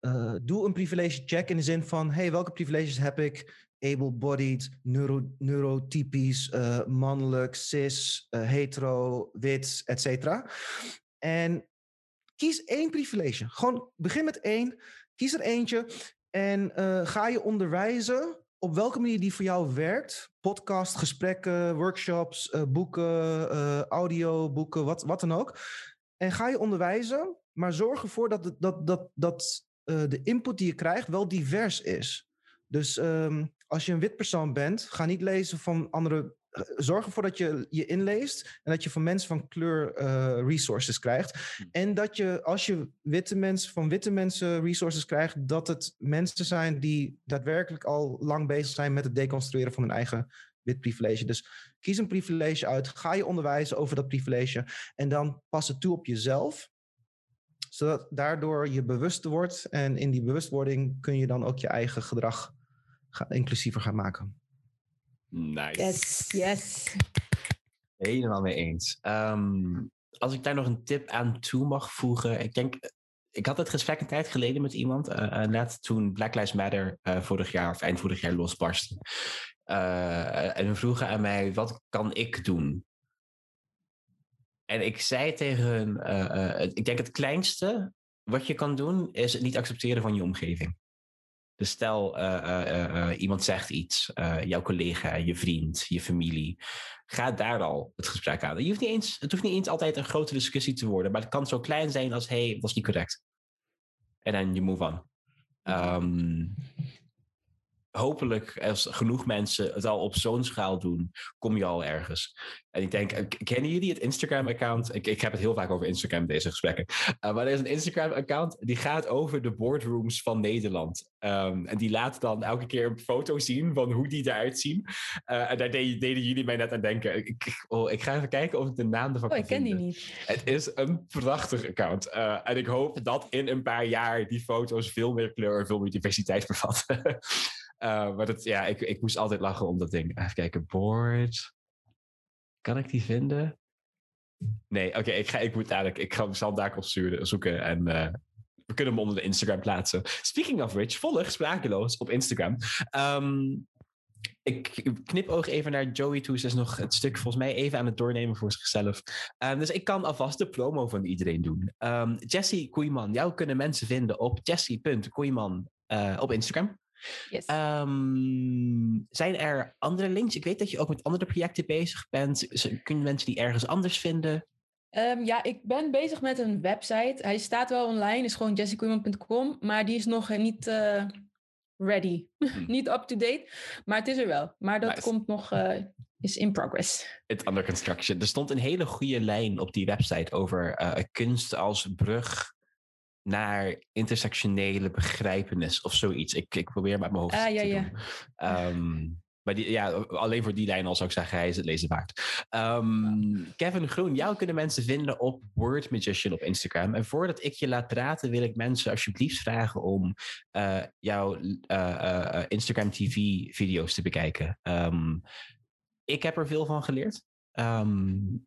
uh, doe een privilege check in de zin van, hey, welke privileges heb ik? Able-bodied, neuro, neurotypisch, uh, mannelijk, cis, uh, hetero, wit, et cetera. En kies één privilege. Gewoon begin met één, kies er eentje en ga je onderwijzen op welke manier die voor jou werkt. Podcast, gesprekken, workshops, uh, boeken, uh, audio, boeken, wat, wat dan ook. En ga je onderwijzen, maar zorg ervoor dat, dat, dat, dat uh, de input die je krijgt wel divers is. Dus um, als je een wit persoon bent, ga niet lezen van andere zorg ervoor dat je je inleest en dat je van mensen van kleur uh, resources krijgt. Hm. En dat je, als je witte mensen van witte mensen resources krijgt, dat het mensen zijn die daadwerkelijk al lang bezig zijn met het deconstrueren van hun eigen wit privilege. Dus kies een privilege uit, ga je onderwijzen over dat privilege en dan pas het toe op jezelf zodat daardoor je bewust wordt en in die bewustwording kun je dan ook je eigen gedrag inclusiever gaan maken. Nice. Yes, yes. Helemaal mee eens. Um, als ik daar nog een tip aan toe mag voegen. Ik denk, ik had het gesprek een tijd geleden met iemand. Uh, uh, net toen Black Lives Matter uh, vorig jaar of eind vorig jaar losbarstte. en we vroegen aan mij, wat kan ik doen? En ik zei tegen hun, ik denk het kleinste wat je kan doen, is het niet accepteren van je omgeving. Dus stel, uh, uh, uh, iemand zegt iets, jouw collega, je vriend, je familie. Ga daar al het gesprek aan. Je hoeft niet eens, het hoeft niet eens altijd een grote discussie te worden, maar het kan zo klein zijn als: hey, dat was niet correct. En dan je move on. Um, hopelijk, als genoeg mensen het al op zo'n schaal doen, kom je al ergens. En ik denk, kennen jullie het Instagram-account? Ik, ik heb het heel vaak over Instagram, deze gesprekken. Uh, maar er is een Instagram-account die gaat over de boardrooms van Nederland. Um, en die laat dan elke keer een foto zien van hoe die eruit zien. Uh, en daar deden, deden jullie mij net aan denken. Ik, oh, ik ga even kijken of ik de naam ervan oh, ik ken die niet. Het is een prachtig account. Uh, en ik hoop dat in een paar jaar die foto's veel meer kleur en veel meer diversiteit bevatten. Uh, maar dat, ja, ik, ik moest altijd lachen om dat ding. Even kijken, board. Kan ik die vinden? Nee, oké, ik, ga, ik moet dadelijk, ik ga, zal daar zoeken en uh, we kunnen hem onder de Instagram plaatsen. Speaking of which, volg Sprakeloos op Instagram. Um, ik knipoog even naar Joey toe. Ze is nog het stuk volgens mij even aan het doornemen voor zichzelf. Um, dus ik kan alvast de promo van iedereen doen. Um, Jessie Koeiman, jou kunnen mensen vinden op jessie.koeiman uh, op Instagram. Yes. Um, zijn er andere links? Ik weet dat je ook met andere projecten bezig bent. Kunnen mensen die ergens anders vinden? Um, ja, ik ben bezig met een website. Hij staat wel online, is gewoon jessiekoeman.com, maar die is nog niet uh, ready. Hmm. niet up-to-date, maar het is er wel. Maar dat nice. komt nog, uh, is in progress. It's under construction. Er stond een hele goede lijn op die website over uh, kunst als brug naar intersectionele begrijpenis of zoiets. Ik, ik probeer met mijn hoofd ah, ja, te ja. doen. Um, maar die, ja, alleen voor die lijn al zou ik zeggen, hij is het lezen waard. Um, Kevin Groen, jou kunnen mensen vinden op Word Magician op Instagram. En voordat ik je laat praten, wil ik mensen alsjeblieft vragen om uh, jouw uh, uh, Instagram TV video's te bekijken. Um, ik heb er veel van geleerd. Um,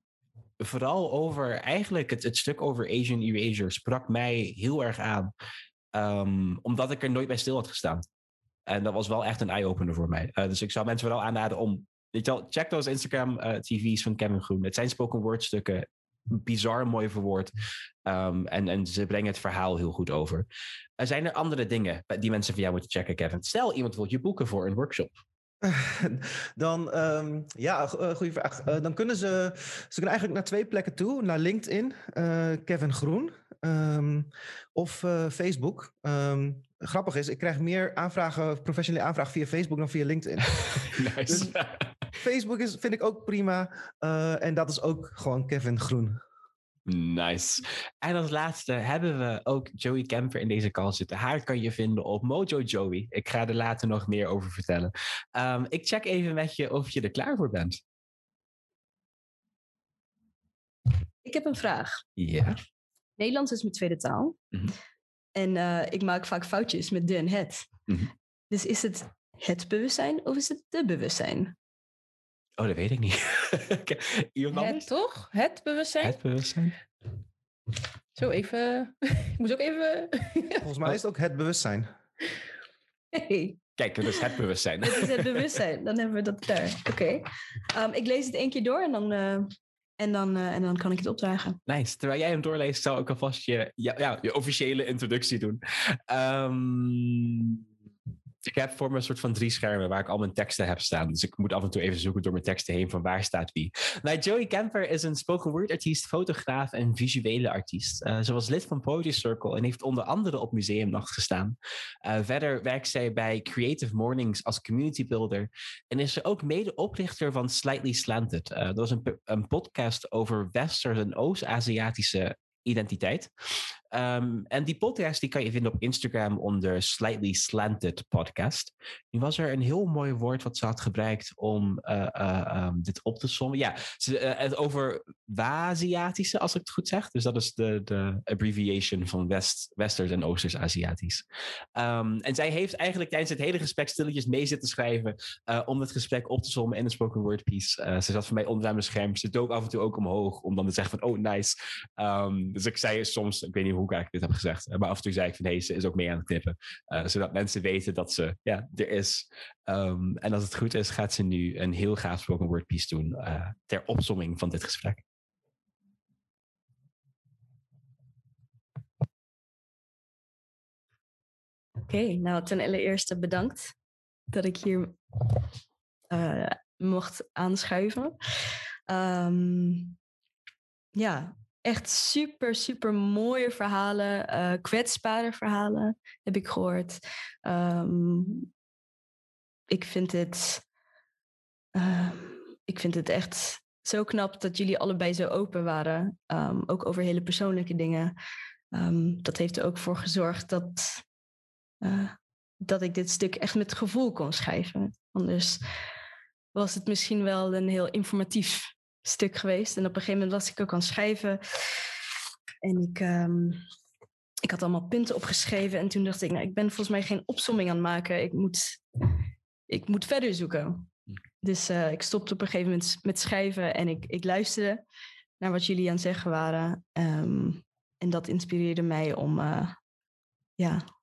vooral over eigenlijk het, het stuk over Asian Erasure sprak mij heel erg aan. Um, omdat ik er nooit bij stil had gestaan. En dat was wel echt een eye-opener voor mij. Uh, dus ik zou mensen vooral aanraden om. Weet je wel, check those Instagram uh, TV's van Kevin Groen. Het zijn spoken word stukken. Bizar mooi verwoord. Um, en, en ze brengen het verhaal heel goed over. Uh, zijn er andere dingen die mensen van jou moeten checken, Kevin? Stel, iemand wil je boeken voor een workshop. Dan, um, ja, goede vraag. Uh, dan kunnen ze, ze kunnen eigenlijk naar twee plekken toe. Naar LinkedIn, uh, Kevin Groen, um, of uh, Facebook. Um, grappig is, ik krijg meer aanvragen, professionele aanvragen via Facebook dan via LinkedIn. nice. Dus Facebook is, vind ik ook prima. en dat is ook gewoon Kevin Groen. Nice. En als laatste hebben we ook Joey Kemper in deze call zitten. Haar kan je vinden op Mojo Joey. Ik ga er later nog meer over vertellen. Um, ik check even met je of je er klaar voor bent. Ik heb een vraag. Ja. Nederlands is mijn tweede taal. Mm -hmm. En uh, ik maak vaak foutjes met de en het. Mm -hmm. Dus is het het bewustzijn of is het de bewustzijn? Oh, dat weet ik niet. het toch? Het bewustzijn? Het bewustzijn. Zo, even... ik moet ook even... Volgens mij is het ook het bewustzijn. Hey. Kijk, dat is het bewustzijn. Dit is het bewustzijn. Dan hebben we dat daar. Oké. Okay. Um, ik lees het één keer door en dan, uh, en, dan, uh, en dan kan ik het opdragen. Nice. Terwijl jij hem doorleest, zou ik alvast je, ja, ja, je officiële introductie doen. Um, ik heb voor me een soort van drie schermen waar ik al mijn teksten heb staan. Dus ik moet af en toe even zoeken door mijn teksten heen van waar staat wie. Nou, Joey Kemper is een spoken word artiest, fotograaf en visuele artiest. Uh, ze was lid van Poetry Circle en heeft onder andere op Museumnacht gestaan. Uh, verder werkt zij bij Creative Mornings als community builder. En is ze ook mede-oprichter van Slightly Slanted. Uh, dat was een, een podcast over Westers- en Oost-Aziatische identiteit. Um, en die podcast die kan je vinden op Instagram onder Slightly Slanted Podcast. Nu was er een heel mooi woord wat ze had gebruikt om uh, uh, um, dit op te sommen. Ja, ze, uh, het over Waziatische, als ik het goed zeg. Dus dat is de, de abbreviation van West, Westers en Oosters Aziatisch. Um, en zij heeft eigenlijk tijdens het hele gesprek stilletjes mee zitten schrijven om het gesprek op te sommen in een spoken word piece. ze zat voor mij onderaan mijn scherm. Ze dook af en toe ook omhoog om dan te zeggen van, oh nice. dus ik zei soms, ik weet niet hoe ik eigenlijk dit heb gezegd. Maar af en toe zei ik van, hey, ze is ook mee aan het knippen. Uh, zodat mensen weten dat ze, ja, er is. Um, en als het goed is, gaat ze nu een heel gaaf spoken word piece doen uh, ter opsomming van dit gesprek. Oké, nou ten allereerste bedankt dat ik hier mocht aanschuiven. Um, ja, echt super, super mooie verhalen, uh, kwetsbare verhalen heb ik gehoord. Um, ik vind het, uh, ik vind het echt zo knap dat jullie allebei zo open waren, um, ook over hele persoonlijke dingen. Dat heeft er ook voor gezorgd dat, uh, dat ik dit stuk echt met gevoel kon schrijven. Anders was het misschien wel een heel informatief stuk geweest. En op een gegeven moment was ik ook aan het schrijven. En ik, um, ik had allemaal punten opgeschreven. En toen dacht ik, nou, ik ben volgens mij geen opsomming aan het maken. Ik moet, ik moet verder zoeken. Dus uh, ik stopte op een gegeven moment met schrijven. En ik, ik luisterde naar wat jullie aan het zeggen waren. Um, en dat inspireerde mij om, uh, ja,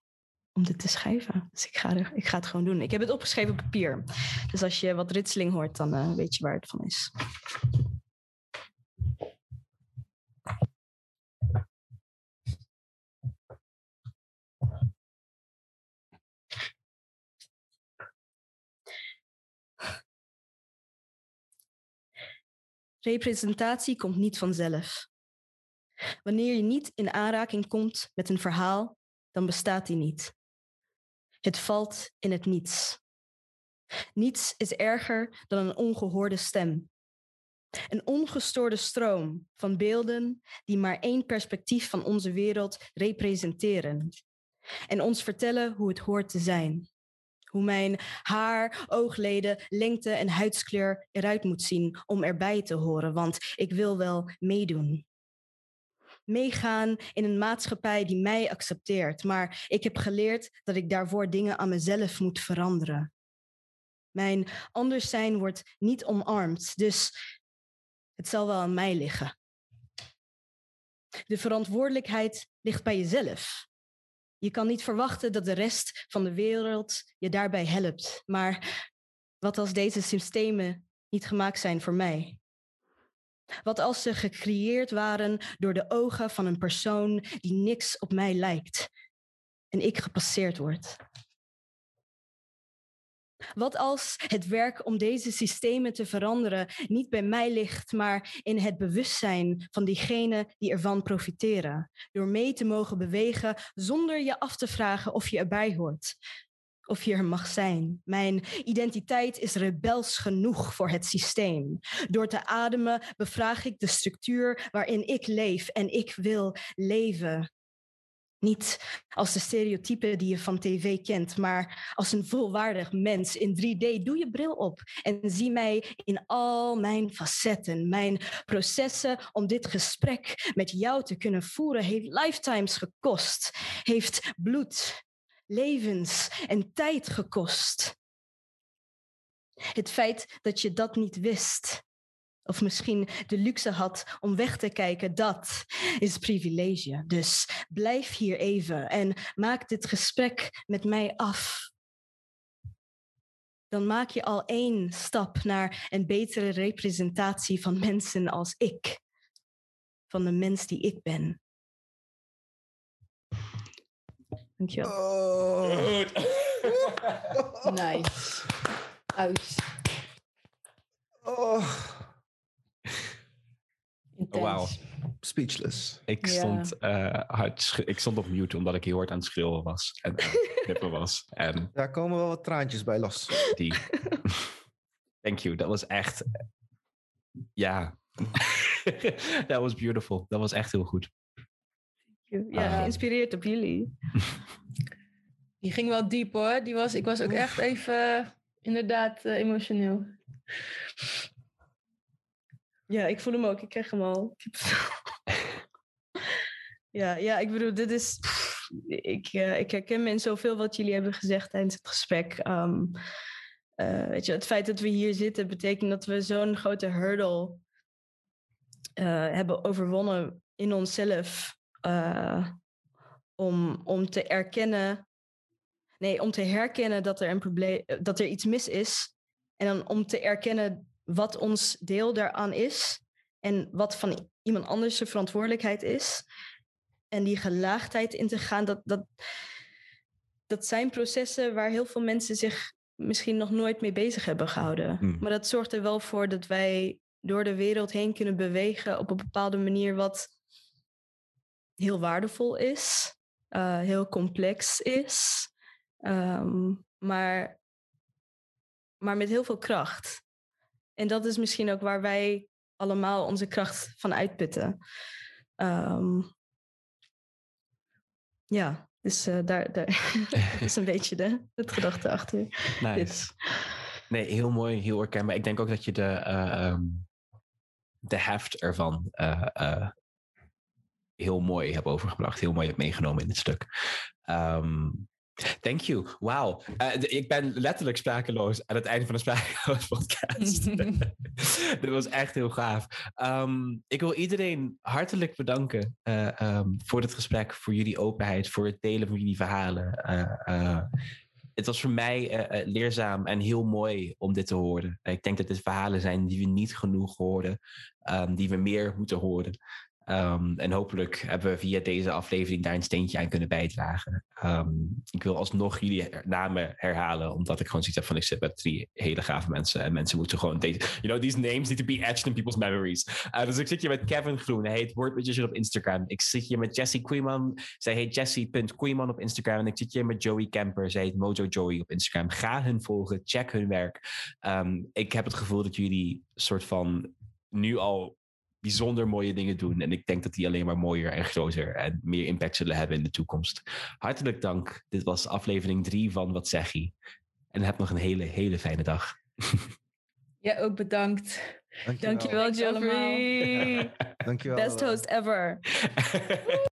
om dit te schrijven. Dus ik ga, er, ik ga het gewoon doen. Ik heb het opgeschreven op papier. Dus als je wat ritseling hoort, dan uh, weet je waar het van is. Representatie komt niet vanzelf. Wanneer je niet in aanraking komt met een verhaal, dan bestaat die niet. Het valt in het niets. Niets is erger dan een ongehoorde stem. Een ongestoorde stroom van beelden die maar één perspectief van onze wereld representeren en ons vertellen hoe het hoort te zijn. Hoe mijn haar, oogleden, lengte en huidskleur eruit moet zien om erbij te horen, want ik wil wel meedoen meegaan in een maatschappij die mij accepteert. Maar ik heb geleerd dat ik daarvoor dingen aan mezelf moet veranderen. Mijn anders zijn wordt niet omarmd, dus het zal wel aan mij liggen. De verantwoordelijkheid ligt bij jezelf. Je kan niet verwachten dat de rest van de wereld je daarbij helpt. Maar wat als deze systemen niet gemaakt zijn voor mij? Wat als ze gecreëerd waren door de ogen van een persoon die niks op mij lijkt en ik gepasseerd word? Wat als het werk om deze systemen te veranderen niet bij mij ligt, maar in het bewustzijn van diegenen die ervan profiteren, door mee te mogen bewegen zonder je af te vragen of je erbij hoort, of je er mag zijn. Mijn identiteit is rebels genoeg voor het systeem. Door te ademen bevraag ik de structuur waarin ik leef en ik wil leven. Niet als de stereotypen die je van tv kent, maar als een volwaardig mens in 3D. Doe je bril op en zie mij in al mijn facetten. Mijn processen om dit gesprek met jou te kunnen voeren heeft lifetimes gekost, heeft bloed, levens en tijd gekost. Het feit dat je dat niet wist, of misschien de luxe had om weg te kijken, dat is privilege. Dus blijf hier even en maak dit gesprek met mij af. Dan maak je al één stap naar een betere representatie van mensen als ik, van de mens die ik ben. Dankjewel. Oh. Nice. Uit. Oh. Intens. Wauw. Speechless. Ik Ja. stond, eh, hard sch- ik stond op mute omdat ik heel hard aan het schreeuwen was. En aan het knippen was. En Daar komen wel wat traantjes bij los. die... Thank you. Dat was echt... Ja. Dat was beautiful. Dat was echt heel goed. Ja, geïnspireerd op jullie. Die ging wel diep hoor. Die was, ik was ook echt even inderdaad eh, emotioneel. Ja, ik voel hem ook. Ik krijg hem al. ja, ja, ik bedoel, dit is. pff, ik, eh, ik herken me in zoveel wat jullie hebben gezegd tijdens het gesprek. Ehm, eh, weet je, het feit dat we hier zitten betekent dat we zo'n grote hurdle eh, hebben overwonnen in onszelf. Eh, om, om te erkennen. Nee, om te herkennen dat er een probleem, dat er iets mis is. En dan om te erkennen wat ons deel daaraan is en wat van iemand anders zijn verantwoordelijkheid is. En die gelaagdheid in te gaan, dat, dat, dat zijn processen waar heel veel mensen zich misschien nog nooit mee bezig hebben gehouden. Mm. Maar dat zorgt er wel voor dat wij door de wereld heen kunnen bewegen op een bepaalde manier wat heel waardevol is, eh, heel complex is, ehm, maar, maar met heel veel kracht. En dat is misschien ook waar wij allemaal onze kracht van uitputten. Ehm, ja, dus eh, daar, is een beetje de, het gedachte achter. Nice. Nee, heel mooi, heel herkenbaar. Ik denk ook dat je de, eh, ehm, de heft ervan heel mooi hebt overgebracht. Heel mooi hebt meegenomen in het stuk. Ehm, Thank you. Wauw. Uh, ik ben letterlijk sprakeloos aan het einde van de Sprakeloos podcast. Dit was echt heel gaaf. Um, ik wil iedereen hartelijk bedanken uh, um, voor dit gesprek, voor jullie openheid, voor het delen van jullie verhalen. Uh, het was voor mij leerzaam en heel mooi om dit te horen. ik denk dat dit verhalen zijn die we niet genoeg horen, um, die we meer moeten horen. Um, en hopelijk hebben we via deze aflevering daar een steentje aan kunnen bijdragen. Um, ik wil alsnog jullie namen herhalen, omdat ik gewoon zoiets heb van ik zit met drie hele gave mensen. En mensen moeten gewoon deze, you know, these names need to be etched in people's memories. Uh, dus ik zit hier met Kevin Groen, hij heet Magician op Instagram. Ik zit hier met Jessie Queeman, zij heet Jessie.Queeman op Instagram. En ik zit hier met Joey Kemper, zij heet Mojo Joey op Instagram. Ga hun volgen, check hun werk. Um, ik heb het gevoel dat jullie soort van nu al bijzonder mooie dingen doen. En ik denk dat die alleen maar mooier en groter en meer impact zullen hebben in de toekomst. Hartelijk dank. Dit was aflevering drie van Wat zeg je? En heb nog een hele, hele fijne dag. Ja, ook bedankt. Dankjewel, Dankjewel Geoffrey. Dankjewel. Best host ever.